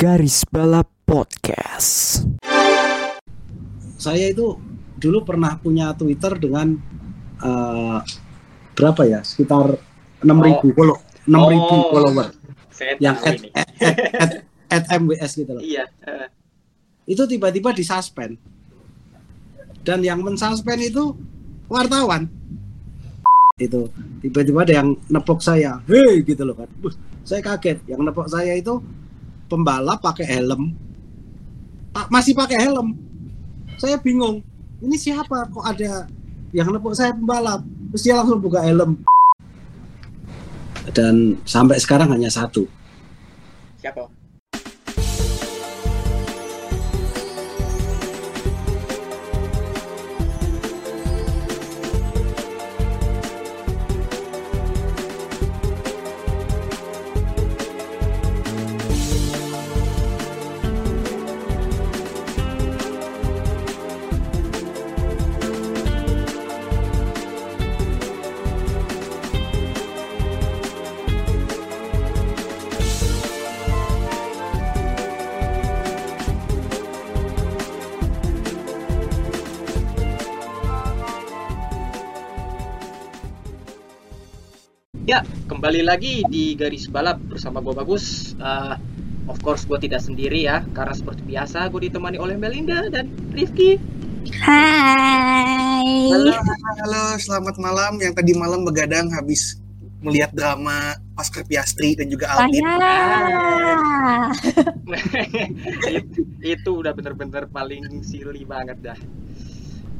Garis Balap Podcast. Saya itu dulu pernah punya Twitter dengan eh, berapa ya? Sekitar 6000 follow 6000 Oh. follower Saya yang at, at, at, at MWS gitu loh. Iya. Itu tiba-tiba disuspend. Dan yang mensuspend itu wartawan. Itu tiba-tiba ada yang nepok saya. Hei gitu loh kan. Saya kaget. Yang nepok saya itu pembalap pakai helm. Pa- masih pakai helm. Saya bingung. Ini siapa kok ada yang nepok saya pembalap? Terus dia langsung buka helm. Dan sampai sekarang hanya satu. Siapa? Kembali lagi di garis balap bersama gue Bagus. Eh, of course gue tidak sendiri ya, karena seperti biasa gue ditemani oleh Melinda dan Rifki. Hai. Halo, halo, selamat malam. Yang tadi malam begadang habis melihat drama Oscar Piastri dan juga Albin. Saya. itu, itu udah bener-bener paling silly banget dah.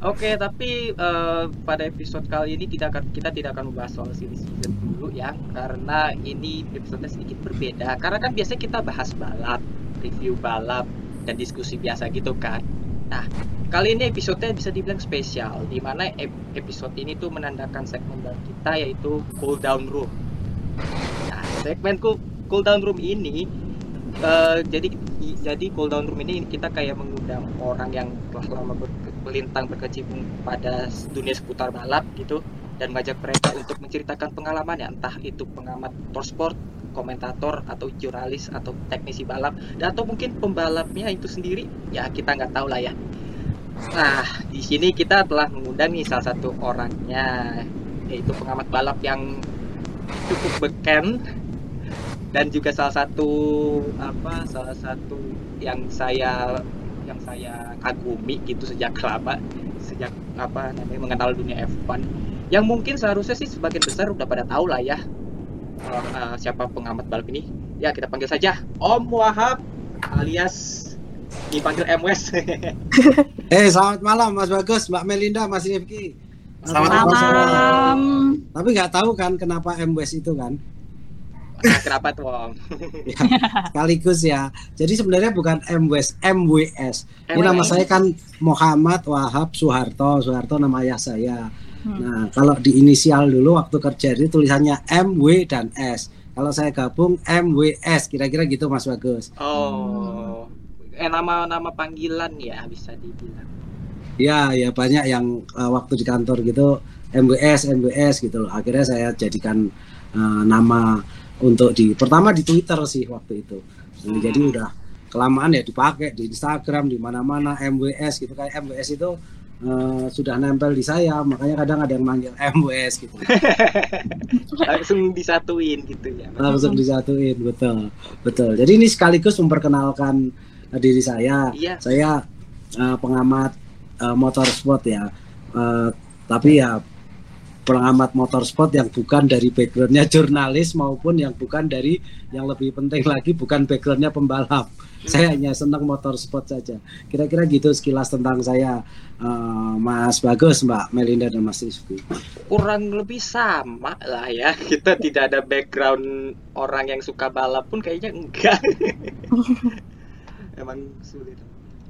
Oke, tapi eh, pada episode kali ini kita akan kita tidak akan membahas soal silly season dulu ya, karena ini episode sedikit berbeda. Karena kan biasanya kita bahas balap, review balap dan diskusi biasa gitu kan. Nah, kali ini episodenya bisa dibilang spesial, di mana ep- episode ini tuh menandakan segmen baru kita yaitu cool down room. Nah, segmen cool, down room ini eh, jadi jadi cool down room ini kita kayak mengundang orang yang telah lama ber- melintang berkecimpung pada dunia seputar balap gitu dan mengajak mereka untuk menceritakan pengalamannya entah itu pengamat motorsport, komentator atau jurnalis atau teknisi balap dan atau mungkin pembalapnya itu sendiri ya kita nggak tahu lah ya. Nah di sini kita telah mengundang nih salah satu orangnya yaitu pengamat balap yang cukup beken dan juga salah satu apa salah satu yang saya yang saya kagumi gitu sejak lama sejak apa namanya mengenal dunia F1 yang mungkin seharusnya sih sebagian besar udah pada tahu lah ya kalau, eh, siapa pengamat balap ini ya kita panggil saja Om Wahab alias dipanggil MWS Eh, selamat malam Mas Bagus, Mbak Melinda, Mas Rifki. Selamat Apa kabar? Malam. Tapi nggak tahu kan kenapa MWS itu kan? Tuh Om Ya, sekaligus ya. Jadi sebenarnya bukan MWS, MWS. Ini nama saya kan Muhammad Wahab Soeharto. Soeharto nama ayah saya. Hmm. Nah, kalau di inisial dulu waktu kerja itu tulisannya MW dan S. Kalau saya gabung MWS, kira-kira gitu Mas Bagus. oh eh nama nama panggilan ya bisa dibilang Ya, ya banyak yang uh, waktu di kantor gitu MWS, MWS gitu loh. Akhirnya saya jadikan uh, nama untuk di pertama di Twitter sih waktu itu. Jadi, Hmm. jadi udah kelamaan ya dipakai di Instagram di mana-mana MWS gitu kayak MWS itu uh, sudah nempel di saya, makanya kadang ada yang manggil MWS gitu. langsung disatuin gitu ya Langsung disatuin, betul. Betul. Jadi ini sekaligus memperkenalkan uh, diri saya. iya saya uh, pengamat uh, motorsport ya Uh, tapi ya pengamat motorsport yang bukan dari backgroundnya jurnalis maupun yang bukan dari yang lebih penting lagi bukan backgroundnya pembalap. Saya hanya senang motorsport saja. Kira-kira gitu sekilas tentang saya uh, Mas Bagus Mbak Melinda dan Mas Rizky. Kurang lebih sama lah ya. Kita tidak ada background orang yang suka balap pun kayaknya enggak. Emang sulit.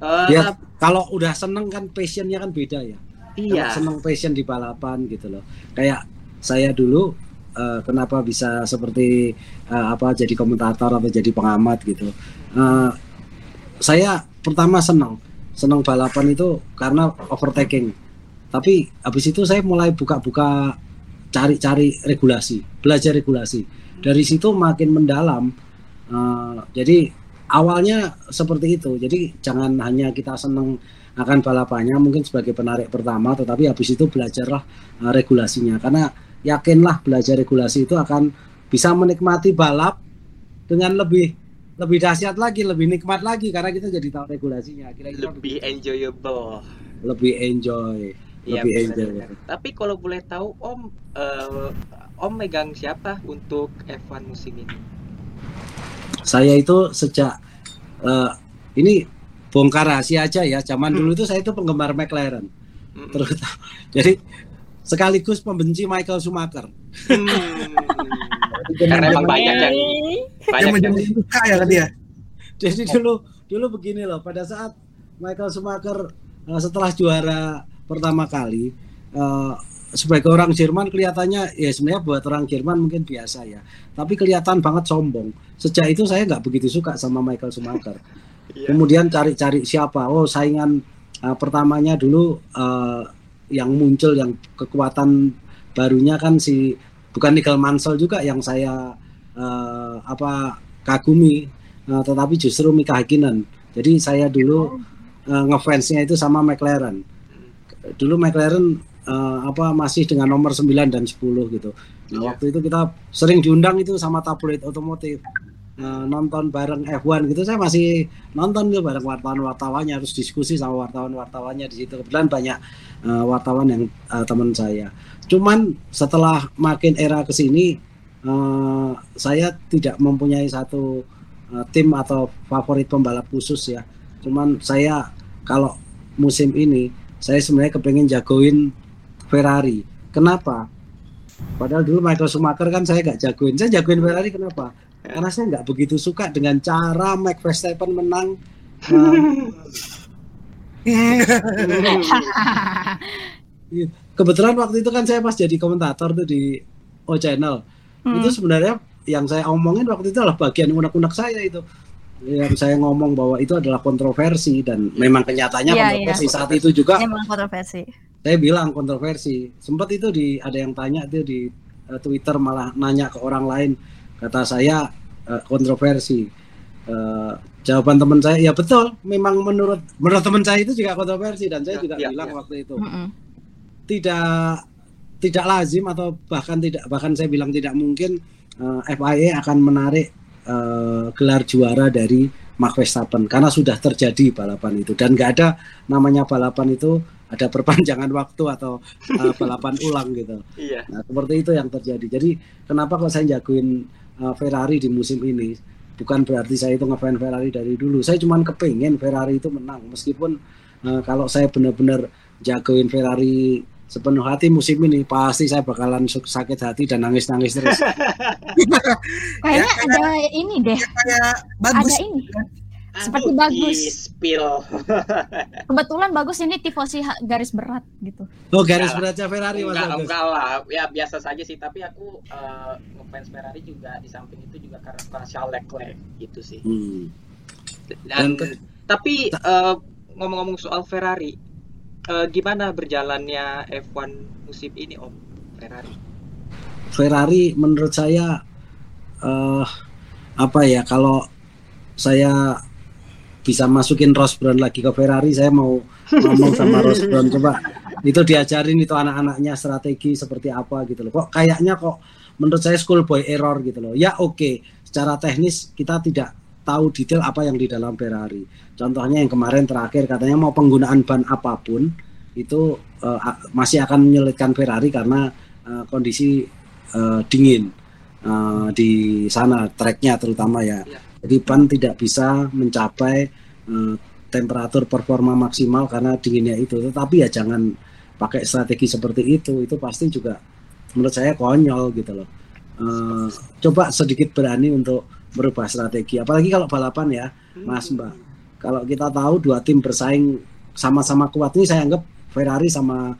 Eh, ya kalau udah seneng kan passionnya kan beda ya iya. seneng passion di balapan gitu loh. Kayak saya dulu eh, kenapa bisa seperti eh, apa jadi komentator atau jadi pengamat gitu. Eh, saya pertama senang senang balapan itu karena overtaking. Tapi habis itu saya mulai buka-buka cari-cari regulasi belajar regulasi. Dari situ makin mendalam Eh, jadi awalnya seperti itu. Jadi jangan hanya kita seneng akan balapannya mungkin sebagai penarik pertama, tetapi habis itu belajarlah uh, regulasinya. Karena yakinlah belajar regulasi itu akan bisa menikmati balap dengan lebih lebih dahsyat lagi, lebih nikmat lagi karena kita jadi tahu regulasinya. Kira-kira lebih enjoyable lebih enjoy, Iya, lebih enjoy. Tapi kalau boleh tahu Om eh, Om megang siapa untuk F1 musim ini? Saya itu sejak eh, ini bongkar rahasia aja ya. Zaman dulu itu saya itu penggemar McLaren Mm-mm. terutama. Jadi sekaligus pembenci Michael Schumacher. Hmm. Karena emang banyak yang banyak Yang menjadi suka ya tadi ya. Jadi dulu dulu begini loh, pada saat Michael Schumacher eh, setelah juara pertama kali eh, sebagai orang Jerman kelihatannya ya sebenarnya buat orang Jerman mungkin biasa ya, tapi kelihatan banget sombong. Sejak itu saya nggak begitu suka sama Michael Schumacher. Iya. Kemudian cari-cari siapa? Oh saingan eh, pertamanya dulu eh, yang muncul yang kekuatan barunya kan si bukan Nigel Mansell juga yang saya eh, apa kagumi Eh, tetapi justru Mika Hakkinen. Jadi saya dulu eh, ngefansnya itu sama McLaren. Dulu McLaren eh, apa masih dengan nomor 9 dan 10 gitu. Nah, Iya. waktu itu kita sering diundang itu sama tabloid otomotif. Eh, nonton bareng F1 gitu. Saya masih nonton tuh bareng wartawan-wartawannya harus diskusi sama wartawan-wartawannya di situ. Kebetulan banyak eh, wartawan yang eh, teman saya. Cuman setelah makin era ke sini eh, saya tidak mempunyai satu eh, tim atau favorit pembalap khusus ya. Cuman saya kalau musim ini saya sebenarnya kepengen jagoin Ferrari. Kenapa? Padahal dulu Michael Schumacher kan saya nggak jagoin. Saya jagoin Ferrari kenapa karena saya nggak begitu suka dengan cara Max Verstappen menang. Eh, kebetulan waktu itu kan saya pas jadi komentator tuh di O Channel. Hmm. itu sebenarnya yang saya omongin waktu itu adalah bagian unek-unek saya itu. Yang saya ngomong bahwa itu adalah kontroversi dan memang kenyataannya Iya, kontroversi saat itu juga. Emang kontroversi. saya bilang kontroversi. Sempat itu di ada yang tanya itu di eh, Twitter malah nanya ke orang lain kata saya eh, kontroversi Eh, jawaban teman saya ya betul memang menurut menurut teman saya itu juga kontroversi dan saya Ya, juga ya, bilang ya. waktu itu Mm-mm. tidak tidak lazim atau bahkan tidak bahkan saya bilang tidak mungkin eh, FIA akan menarik eh, gelar juara dari Max Verstappen karena sudah terjadi balapan itu dan nggak ada namanya balapan itu ada perpanjangan waktu atau eh, balapan ulang gitu. Iya. Nah, seperti itu yang terjadi. Jadi kenapa kok saya jagoin uh, Ferrari di musim ini? Bukan berarti saya itu ngefans Ferrari dari dulu. Saya cuma kepengen Ferrari itu menang. Meskipun uh, kalau saya benar-benar jagoin Ferrari sepenuh hati musim ini, pasti saya bakalan sakit hati dan nangis-nangis terus. Kayaknya ada ini deh. Kayak bagus. Ada ini. Aduh, bagus. spill. Kebetulan bagus ini tifosi garis berat gitu. Oh, garis beratnya Ferrari Mas enggak, enggak lah. Ya biasa saja sih, tapi aku eh, ngefans Ferrari juga di samping itu juga karena suka Charles Leclerc gitu sih. Hmm. Dan, Dan ke- tapi eh, ngomong-ngomong soal Ferrari, eh, gimana berjalannya F1 musim ini Om Ferrari? Ferrari menurut saya eh apa ya kalau saya bisa masukin Ross Brown lagi ke Ferrari saya mau ngomong sama Ross Brown coba itu diajarin itu anak-anaknya strategi seperti apa gitu loh kok kayaknya kok menurut saya schoolboy error gitu loh ya oke secara teknis kita tidak tahu detail apa yang di dalam Ferrari contohnya yang kemarin terakhir katanya mau penggunaan ban apa pun itu a- masih akan menyulitkan Ferrari karena eh, kondisi eh, dingin eh, di sana treknya terutama ya. Ya. Jadi ban tidak bisa mencapai eh, temperatur performa maksimal karena dinginnya itu. Tetapi ya jangan pakai strategi seperti itu. Itu pasti juga menurut saya konyol gitu loh. Eh, coba sedikit berani untuk merubah strategi. Apalagi kalau balapan ya, Mas Mbak. Kalau kita tahu dua tim bersaing sama-sama kuat ini saya anggap Ferrari sama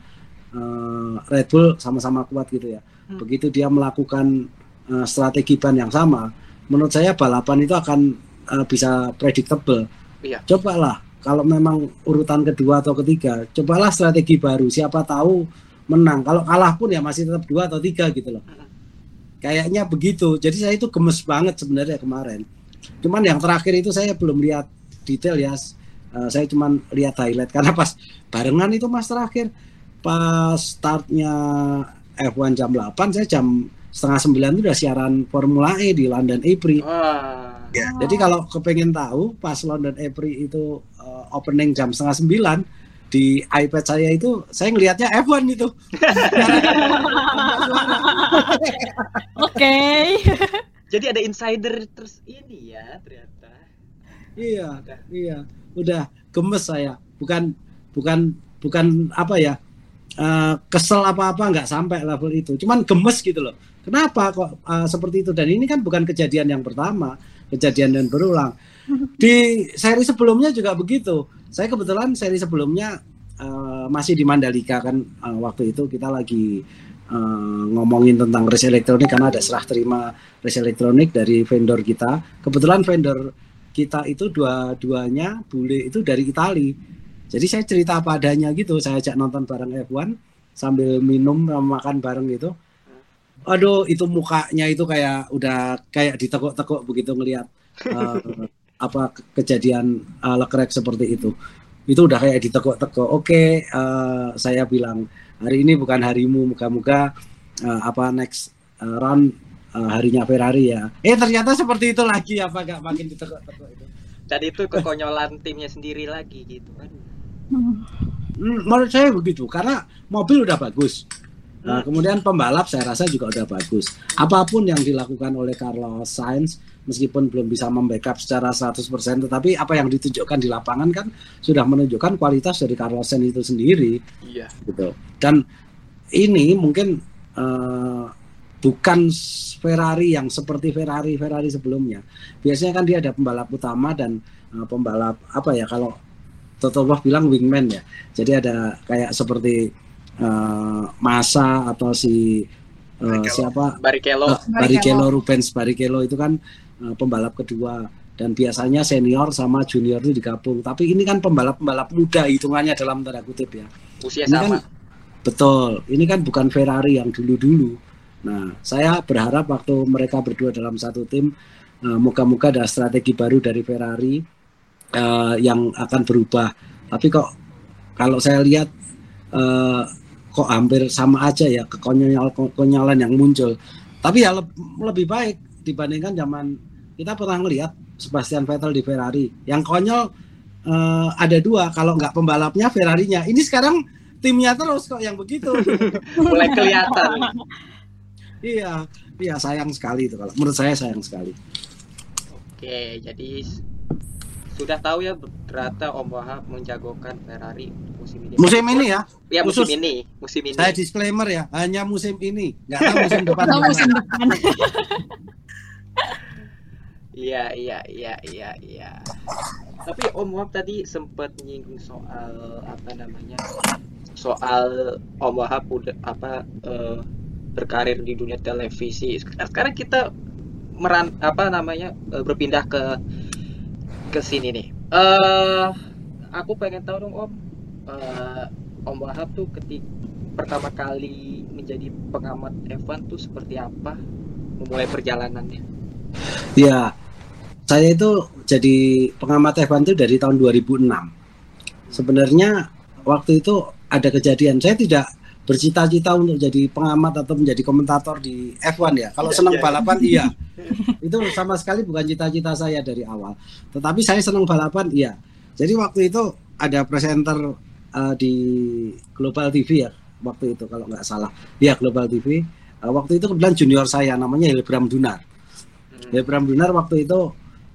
eh, Red Bull sama-sama kuat gitu ya. Hmm. Begitu dia melakukan eh, strategi ban yang sama, menurut saya balapan itu akan eh, bisa predictable. Iya. Cobalah kalau memang urutan kedua atau ketiga, cobalah strategi baru. Siapa tahu menang. Kalau kalah pun ya masih tetap dua atau tiga gitu loh. Kayaknya begitu. Jadi saya itu gemes banget sebenarnya kemarin. Cuman yang terakhir itu saya belum lihat detail ya. Eh, saya cuman lihat highlight karena pas barengan itu Mas terakhir pas startnya F1 jam 8 saya jam setengah sembilan itu udah siaran Formula E di London April. Wah. Jadi kalau kepengen tahu pas London April itu uh, opening jam setengah sembilan di iPad saya itu saya ngelihatnya F1 itu. Oke. Jadi ada insider terus ini ya ternyata. iya, Udah. iya, udah gemes saya. Bukan bukan bukan apa ya? eh, kesel apa-apa nggak sampai level itu. Cuman gemes gitu loh. Kenapa kok eh, seperti itu? Dan ini kan bukan kejadian yang pertama, kejadian dan berulang. Di seri sebelumnya juga begitu. Saya kebetulan seri sebelumnya eh, masih di Mandalika kan eh, waktu itu kita lagi eh, ngomongin tentang race elektronik karena ada serah terima race elektronik dari vendor kita. Kebetulan vendor kita itu dua-duanya bule itu dari Itali. Jadi saya cerita apa adanya gitu. Saya ajak nonton bareng F1 sambil minum makan bareng gitu. Aduh, itu mukanya itu kayak udah kayak ditekuk-tekuk begitu ngelihat eh, apa ke- kejadian uh, Leclerc seperti itu. Itu udah kayak ditekuk-tekuk. Oke, eh, saya bilang hari ini bukan harimu, moga-moga eh, apa next eh, round eh, harinya Ferrari ya. Eh ternyata seperti itu lagi apa gak makin ditekuk-tekuk itu. Dan itu kekonyolan timnya sendiri lagi gitu kan. Hmm, menurut saya begitu karena mobil udah bagus. Nah, kemudian pembalap saya rasa juga udah bagus. Apa pun yang dilakukan oleh Carlos Sainz meskipun belum bisa membackup secara 100% tetapi apa yang ditunjukkan di lapangan kan sudah menunjukkan kualitas dari Carlos Sainz itu sendiri Iya. gitu. Dan ini mungkin eh, bukan Ferrari yang seperti Ferrari Ferrari sebelumnya. Biasanya kan dia ada pembalap utama dan eh, pembalap apa ya kalau Toto Wolff bilang wingman ya. Jadi ada kayak seperti eh, Massa atau si Barrichello. siapa Barrichello. Eh, Barrichello Rubens Barrichello itu kan eh, pembalap kedua dan biasanya senior sama junior itu digabung. Tapi ini kan pembalap-pembalap muda hitungannya dalam tanda kutip ya. Usia Ini sama. kan betul. Ini kan bukan Ferrari yang dulu-dulu. Nah, saya berharap waktu mereka berdua dalam satu tim, eh, moga-moga ada strategi baru dari Ferrari eh, yang akan berubah. Tapi kok kalau saya lihat eh, kok hampir sama aja ya kekonyolan yang muncul. Tapi ya leb- lebih baik dibandingkan zaman kita pernah melihat Sebastian Vettel di Ferrari. Yang konyol eh, ada dua, kalau nggak pembalapnya Ferrarinya. Ini sekarang timnya terus kok yang begitu. Mulai kelihatan. iya, iya sayang sekali itu kalau menurut saya sayang sekali. Oke, jadi sudah tahu ya ternyata Om Wahab menjagokan Ferrari musim ini. Musim ini ya, Ya musim khusus- ini, musim ini. saya disclaimer ya, hanya musim ini, nggak tahu musim depan. Gimana. musim depan. Iya, iya, iya, iya, iya. Tapi Om Wahab tadi sempat nyinggung soal apa namanya? Soal Om Wahab udah apa eh, berkarir di dunia televisi. Sekarang kita meran apa namanya? eh, berpindah ke ke sini nih. Eh aku pengen tahu dong Om. Eh, Om Wahab tuh ketika pertama kali menjadi pengamat F1 tuh seperti apa? Memulai perjalanannya. Ya, saya itu jadi pengamat F1 itu dari tahun 2006. Sebenarnya waktu itu ada kejadian, saya tidak bercita-cita untuk jadi pengamat atau menjadi komentator di F1 ya. Kalau Iya, senang iya. balapan iya. itu sama sekali bukan cita-cita saya dari awal. Tetapi saya senang balapan iya. Jadi waktu itu ada presenter eh, di Global TV ya waktu itu kalau nggak salah. Iya Global TV. Eh, waktu itu kebetulan junior saya namanya Hilbram Dunar. Hmm. Ya Bram Dunar waktu itu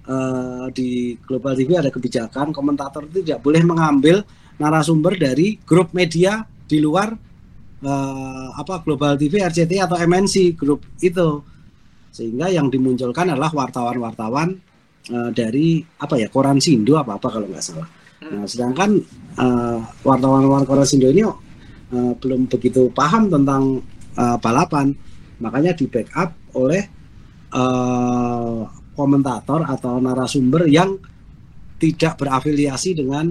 eh, di Global TV ada kebijakan komentator itu tidak boleh mengambil narasumber dari grup media di luar eh, apa Global TV, RCTI atau MNC grup itu. Sehingga yang dimunculkan adalah wartawan-wartawan eh, dari apa ya Koran Sindo apa apa kalau nggak salah. Nah, sedangkan eh, wartawan-wartawan Koran Sindo ini eh, belum begitu paham tentang eh, balapan, makanya di backup oleh eh, komentator atau narasumber yang tidak berafiliasi dengan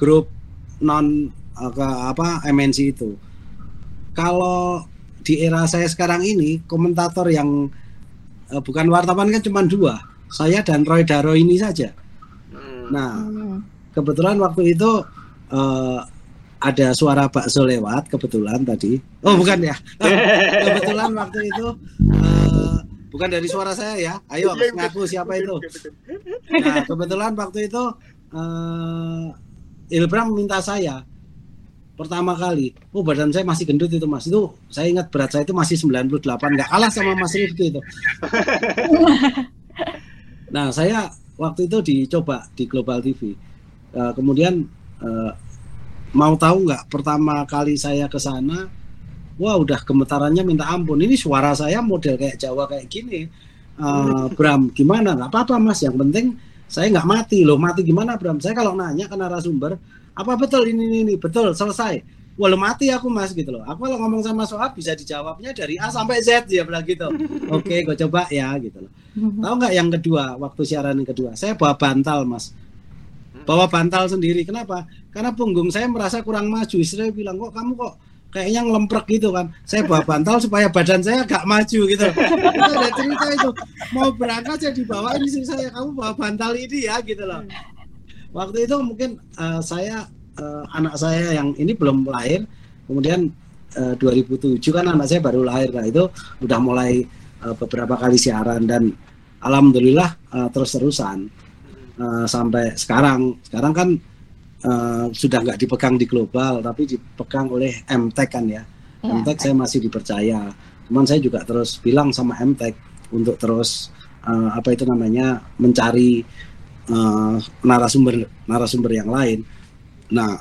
grup non eh, ke apa MNC itu. Kalau di era saya sekarang ini komentator yang eh, bukan wartawan kan cuma dua, saya dan Roy Daro ini saja. Hmm. Nah, Hmm. kebetulan waktu itu eh, ada suara bakso lewat kebetulan tadi. Oh bukan ya? kebetulan waktu itu eh, bukan dari suara saya ya. Ayo Iya, ngaku siapa itu. Nah kebetulan waktu itu eh, Ilbram minta saya pertama kali. Oh badan saya masih gendut itu mas. Itu saya ingat berat saya itu masih 98 nggak kalah sama Mas Rifki itu. Nah, saya waktu itu dicoba di Global TV. Eh, kemudian eh, mau tahu nggak pertama kali saya ke sana, wah udah gemetarannya minta ampun. Ini suara saya model kayak Jawa kayak gini. Eh, Bram, gimana? Nggak apa-apa mas. Yang penting saya nggak mati loh. Mati gimana Bram? Saya kalau nanya ke narasumber, apa betul ini ini, ini? betul selesai. Lo mati aku mas gitu loh. Aku kalau ngomong sama Sohab bisa dijawabnya dari A sampai Z dia bilang gitu. Oke, gue coba ya gitu loh. Tahu nggak yang kedua waktu siaran yang kedua? Saya bawa bantal mas, bawa bantal sendiri. Kenapa? Karena punggung saya merasa kurang maju. Istri saya bilang kok kamu kok kayaknya ngelemprek gitu kan. Saya bawa bantal supaya badan saya agak maju gitu. Itu ada cerita itu. Mau berangkat saya dibawain istri saya kamu bawa bantal ini ya gitu loh. Waktu itu mungkin eh, saya eh, anak saya yang ini belum lahir. Kemudian eh, 2007 kan anak saya baru lahir. Nah itu udah mulai eh, beberapa kali siaran dan alhamdulillah eh, terus-terusan eh, sampai sekarang. Sekarang kan eh, sudah nggak dipegang di global, tapi dipegang oleh MTech kan ya. Iya. MTech saya masih dipercaya. Cuman saya juga terus bilang sama MTech untuk terus eh, apa itu namanya mencari eh, narasumber narasumber yang lain. Nah,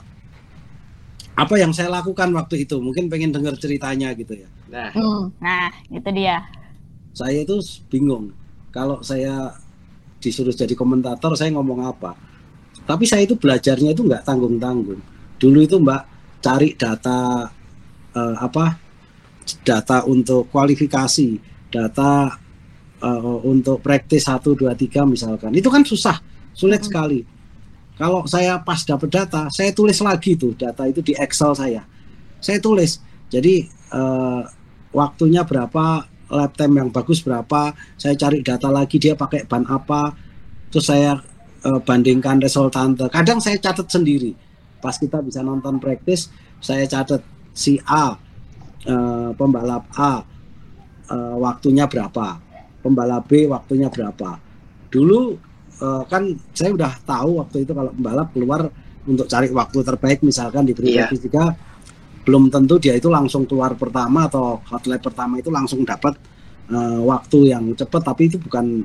apa yang saya lakukan waktu itu? Mungkin pengen dengar ceritanya gitu ya. Nah, Hmm. Nah, itu dia. saya itu bingung kalau saya disuruh jadi komentator saya ngomong apa tapi saya itu belajarnya itu nggak tanggung tanggung dulu itu mbak cari data eh, apa data untuk kualifikasi data eh, untuk praktis 1 2 3 misalkan itu kan susah sulit Mhm. sekali. Kalau saya pas dapat data saya tulis lagi tuh data itu di Excel saya. Saya tulis jadi eh, waktunya berapa lab time yang bagus berapa saya cari data lagi dia pakai ban apa terus saya eh, bandingkan resultante. Kadang saya catat sendiri. Pas kita bisa nonton praktis saya catat si A eh, pembalap A eh, waktunya berapa pembalap B waktunya berapa. Dulu eh, kan saya udah tahu waktu itu kalau pembalap keluar untuk cari waktu terbaik misalkan diberi Iya. praktis juga belum tentu dia itu langsung keluar pertama atau hot lap pertama itu langsung dapat eh, waktu yang cepat tapi itu bukan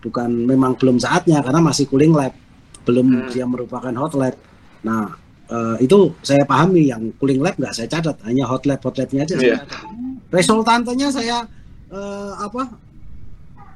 bukan memang belum saatnya karena masih cooling lap belum Hmm. dia merupakan hot lap nah eh, itu saya pahami yang cooling lap nggak saya catat hanya hot lap hot lapnya aja saya Iya. catat. resultantenya saya eh, apa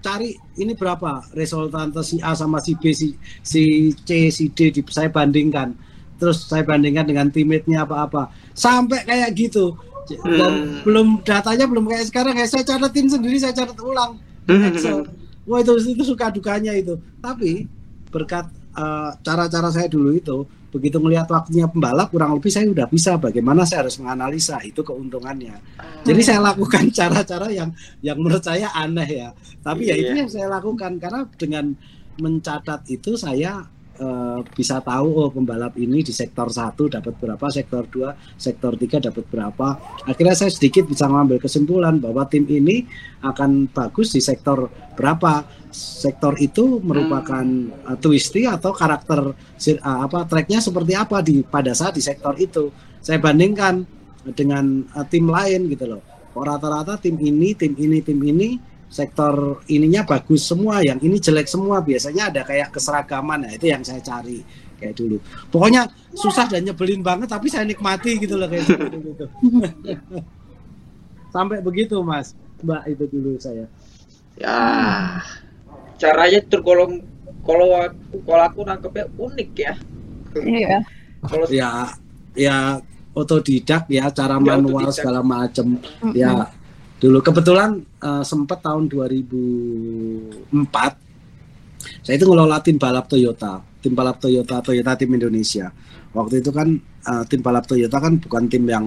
cari ini berapa resultante si A sama si B si, si C si D di, saya bandingkan. Terus saya bandingkan dengan teammate-nya apa-apa sampai kayak gitu. Hmm. belum datanya belum kayak sekarang ya. Saya catatin sendiri saya catat ulang. Di Excel. Wah itu itu suka dukanya itu. Tapi berkat eh, cara-cara saya dulu itu begitu melihat waktunya pembalap kurang lebih saya udah bisa bagaimana saya harus menganalisa itu keuntungannya. Jadi saya lakukan cara-cara yang yang menurut saya aneh ya. Tapi ya itu Iya. yang saya lakukan karena dengan mencatat itu saya eh, bisa tahu oh pembalap ini di sektor satu dapat berapa sektor 2 sektor 3 dapat berapa. Akhirnya saya sedikit bisa mengambil kesimpulan bahwa tim ini akan bagus di sektor berapa sektor itu merupakan uh, twisty atau karakter uh, apa tracknya seperti apa di pada saat di sektor itu. Saya bandingkan dengan uh, tim lain gitu loh. Kok rata-rata tim ini tim ini tim ini sektor ininya bagus semua yang ini jelek semua. Biasanya ada kayak keseragaman. Ya itu yang saya cari kayak dulu. Pokoknya susah dan nyebelin banget tapi saya nikmati gitu loh kayak gitu, gitu. sampai begitu mas. Mbak itu dulu saya. Ya caranya tergolong kalau aku kalau aku nangkepnya unik ya. Iya. Kalau ya ya otodidak ya cara Ya, manual otodidak. segala macam ya dulu kebetulan eh, sempat tahun 2004 saya itu ngelola tim balap Toyota tim balap Toyota Toyota tim Indonesia waktu itu kan eh, tim balap Toyota kan bukan tim yang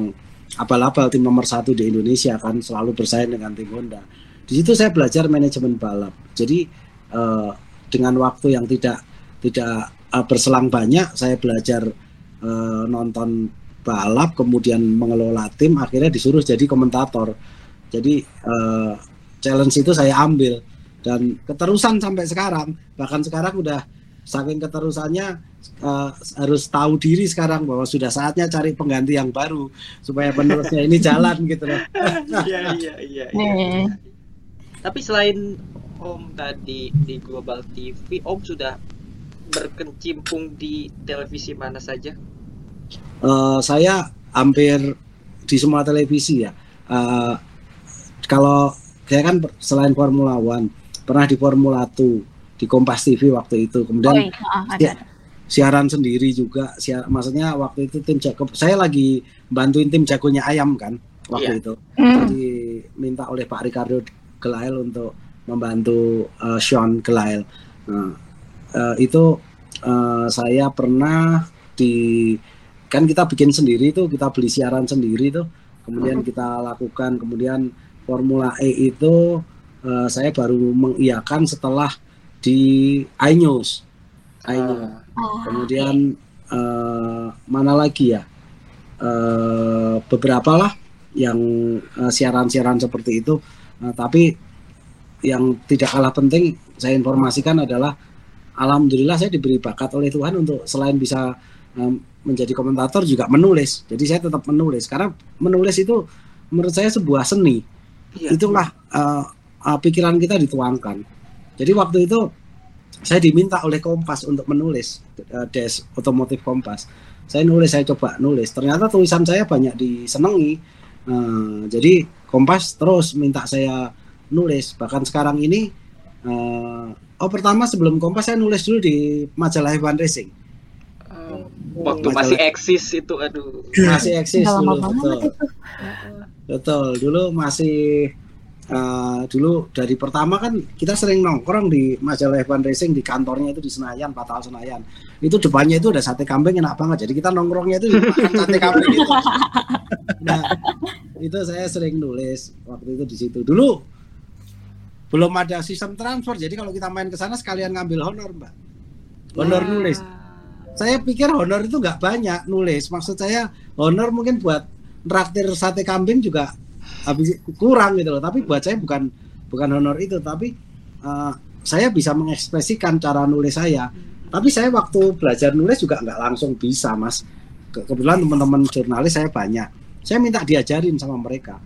abal-abal tim nomor satu di Indonesia kan selalu bersaing dengan tim Honda di situ saya belajar manajemen balap jadi eh, dengan waktu yang tidak tidak uh, berselang banyak saya belajar uh, nonton balap kemudian mengelola tim akhirnya disuruh jadi komentator jadi uh, challenge itu saya ambil dan keterusan sampai sekarang bahkan sekarang udah saking keterusannya uh, harus tahu diri sekarang bahwa sudah saatnya cari pengganti yang baru supaya penerusnya ini jalan gitu loh Iya iya iya. iya. Tapi selain Om tadi di Global TV, Om sudah berkecimpung di televisi mana saja? Eh, saya hampir di semua televisi ya. Eh, kalau saya kan selain Formula One pernah di Formula 2 di Kompas TV waktu itu. Oh, Kemudian iya, ah, ada. Ya. siaran sendiri juga. Siar, maksudnya waktu itu tim jago. Saya lagi bantuin tim jagonya ayam kan waktu Iya. itu. Hmm. Diminta oleh Pak Ricardo Gelael untuk membantu eh, Sean Gelael. Nah, eh, itu eh, saya pernah di kan kita bikin sendiri tuh kita beli siaran sendiri tuh kemudian kita lakukan kemudian Formula E itu eh, saya baru mengiyakan setelah di iNews iNews Ah, kemudian eh, mana lagi ya? Eh, beberapa lah yang siaran-siaran seperti itu. Eh, tapi yang tidak kalah penting saya informasikan adalah alhamdulillah saya diberi bakat oleh Tuhan untuk selain bisa em, menjadi komentator juga menulis. Jadi saya tetap menulis. Karena menulis itu menurut saya sebuah seni. Iya. itulah eh, eh, pikiran kita dituangkan. Jadi waktu itu saya diminta oleh Kompas untuk menulis eh, des otomotif Kompas. Saya nulis saya coba nulis. Ternyata tulisan saya banyak disenangi. Eh, jadi Kompas terus minta saya nulis. Bahkan sekarang ini eh, oh pertama sebelum Kompas saya nulis dulu di majalah F1 Racing. Oh, waktu Majalah- masih eksis itu, aduh. masih eksis dulu betul. itu. betul. Dulu masih eh, dulu dari pertama kan kita sering nongkrong di majalah F1 Racing di kantornya itu di Senayan Patal Senayan. Itu depannya itu ada sate kambing enak banget. Jadi kita nongkrongnya itu di makan sate kambing itu. Nah itu saya sering nulis waktu itu di situ. Dulu belum ada sistem transfer jadi kalau kita main ke sana sekalian ngambil honor mbak. Honor nulis. Saya pikir honor itu nggak banyak nulis. Maksud saya honor mungkin buat traktir sate kambing juga habis kurang gitu loh. Tapi buat saya bukan bukan honor itu. Tapi eh, saya bisa mengekspresikan cara nulis saya. Tapi saya waktu belajar nulis juga nggak langsung bisa mas. Ke- kebetulan teman-teman jurnalis saya banyak. Saya minta diajarin sama mereka.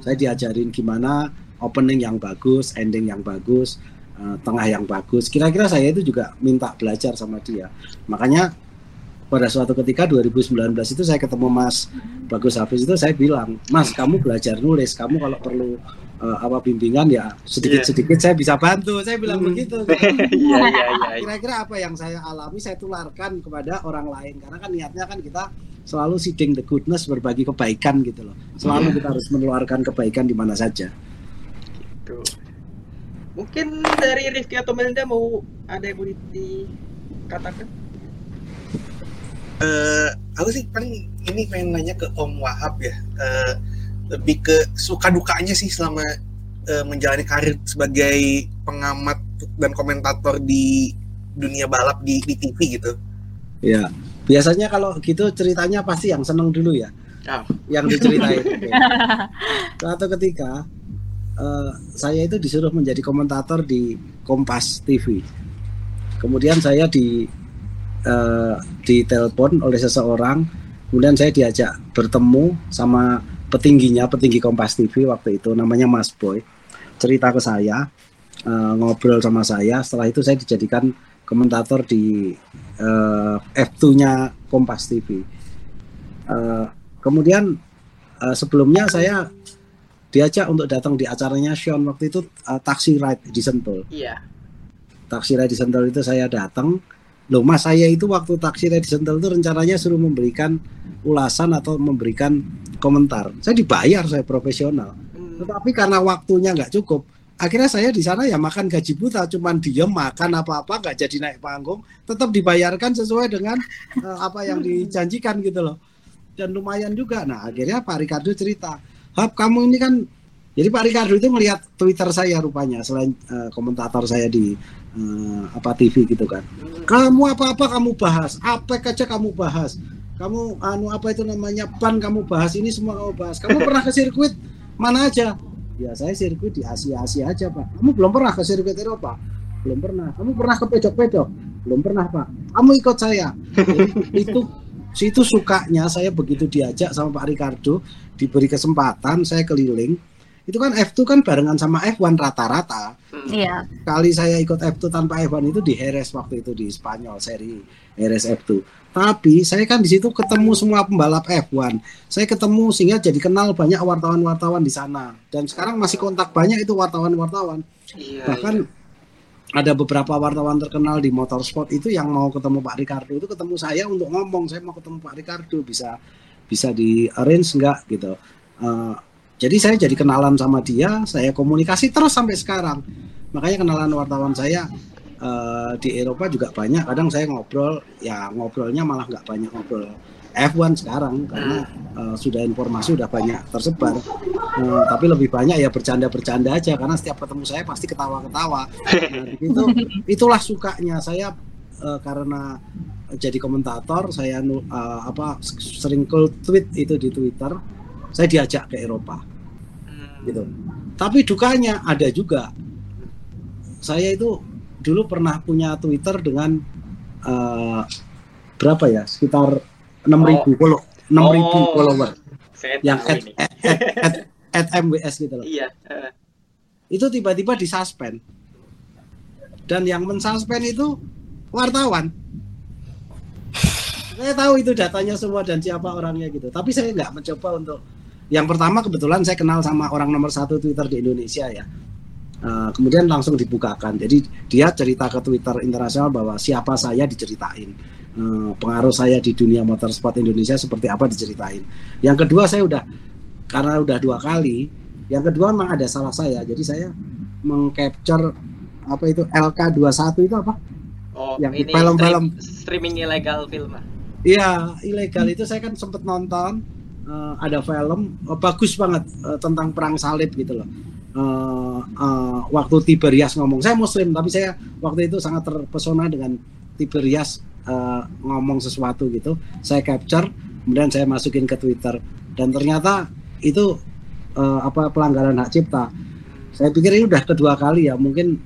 Saya diajarin gimana opening yang bagus, ending yang bagus, eh, tengah yang bagus. Kira-kira saya itu juga minta belajar sama dia. Makanya pada suatu ketika 2019 itu saya ketemu Mas Bagus Hafiz itu saya bilang, Mas kamu belajar nulis, kamu kalau perlu eh, apa bimbingan ya sedikit-sedikit saya bisa bantu. Saya bilang Hmm. begitu. Iya, iya, iya. Kira-kira apa yang saya alami saya tularkan kepada orang lain karena kan niatnya kan kita selalu seeding the goodness berbagi kebaikan gitu loh. Selalu kita harus menularkan kebaikan di mana saja. Gitu. Mungkin dari Rifki atau Melinda mau ada yang mau dikatakan? Eh, aku sih paling ini pengen nanya ke Om Wahab ya. Eh, lebih ke suka dukanya sih selama eh, menjalani karir sebagai pengamat dan komentator di dunia balap di, di TV gitu. Ya, biasanya kalau gitu ceritanya pasti yang seneng dulu ya, Ah. yang diceritain. Suatu ketika eh, saya itu disuruh menjadi komentator di Kompas TV. Kemudian saya di eh, ditelepon oleh seseorang, kemudian saya diajak bertemu sama petingginya, petinggi Kompas TV waktu itu namanya Mas Boy. Cerita ke saya, eh, ngobrol sama saya. Setelah itu saya dijadikan komentator di eh, F2-nya Kompas TV. Eh, kemudian eh, sebelumnya saya diajak untuk datang di acaranya Sean waktu itu eh, taxi ride di Sentul. Iya. Taxi ride di Sentul itu saya datang. Loh mas saya itu waktu taxi ride di Sentul itu rencananya suruh memberikan ulasan atau memberikan komentar. Saya dibayar saya profesional. Hmm. Tetapi karena waktunya nggak cukup, akhirnya saya di sana ya makan gaji buta, cuman diem makan apa-apa nggak jadi naik panggung, tetap dibayarkan sesuai dengan eh, apa yang dijanjikan gitu loh. Dan lumayan juga. Nah akhirnya Pak Ricardo cerita, Hap kamu ini kan Jadi Pak Ricardo itu melihat Twitter saya rupanya selain eh, komentator saya di eh, apa TV gitu kan. Kamu apa-apa kamu bahas, apa aja kamu bahas. Kamu anu apa itu namanya pan kamu bahas ini semua kamu bahas. Kamu pernah ke sirkuit mana aja? Ya saya sirkuit di Asia Asia aja Pak. Kamu belum pernah ke sirkuit Eropa? Belum pernah. Kamu pernah ke pedok-pedok? Belum pernah Pak. Kamu ikut saya. Jadi, itu situ sukanya saya begitu diajak sama Pak Ricardo diberi kesempatan saya keliling. Itu kan F2 kan barengan sama F1 rata-rata. Iya. kali saya ikut F2 tanpa F1 itu di Jerez waktu itu di Spanyol seri Jerez F2 tapi saya kan di situ ketemu semua pembalap F1 saya ketemu sehingga jadi kenal banyak wartawan-wartawan di sana. Dan sekarang masih kontak banyak itu wartawan-wartawan. Iya. bahkan ada beberapa wartawan terkenal di motorsport itu yang mau ketemu Pak Ricardo. Itu ketemu saya untuk ngomong saya mau ketemu Pak Ricardo bisa bisa di arrange enggak gitu. Eh, jadi saya jadi kenalan sama dia saya komunikasi terus sampai sekarang. Makanya kenalan wartawan saya eh, di Eropa juga banyak. Kadang saya ngobrol ya ngobrolnya malah nggak banyak ngobrol. F1 sekarang karena eh, sudah informasi udah banyak tersebar. Eh, tapi lebih banyak ya bercanda-bercanda aja karena setiap ketemu saya pasti ketawa-ketawa. Nah, itu itulah sukanya. Saya eh, karena jadi komentator saya eh, apa sering cold tweet itu di Twitter saya diajak ke Eropa Hmm. gitu. Tapi dukanya ada juga. Saya itu dulu pernah punya Twitter dengan eh, berapa ya? Sekitar 6000 follow 6000 Oh. follower Saya yang at, at, at, at- MWS gitu loh. Iya. Itu tiba-tiba disuspend. Dan yang mensuspend itu wartawan. Saya tahu itu datanya semua dan siapa orangnya gitu. Tapi saya nggak mencoba untuk yang pertama kebetulan saya kenal sama orang nomor satu Twitter di Indonesia ya. Eh, kemudian langsung dibukakan. Jadi dia cerita ke Twitter internasional bahwa siapa saya diceritain. Eh, pengaruh saya di dunia motorsport Indonesia seperti apa diceritain. Yang kedua saya udah karena udah dua kali. Yang kedua memang ada salah saya. Jadi saya mengcapture apa itu LK21 itu apa? Oh, Yang ini film-film. stream- streaming ilegal film. ah. Iya, ilegal itu saya kan sempat nonton eh, ada film eh, bagus banget eh, tentang perang salib gitu loh. Eh, eh, waktu Tiberias ngomong, saya Muslim tapi saya waktu itu sangat terpesona dengan Tiberias eh, ngomong sesuatu gitu. Saya capture, kemudian saya masukin ke Twitter dan ternyata itu eh, apa pelanggaran hak cipta. Saya pikir ini udah kedua kali ya, mungkin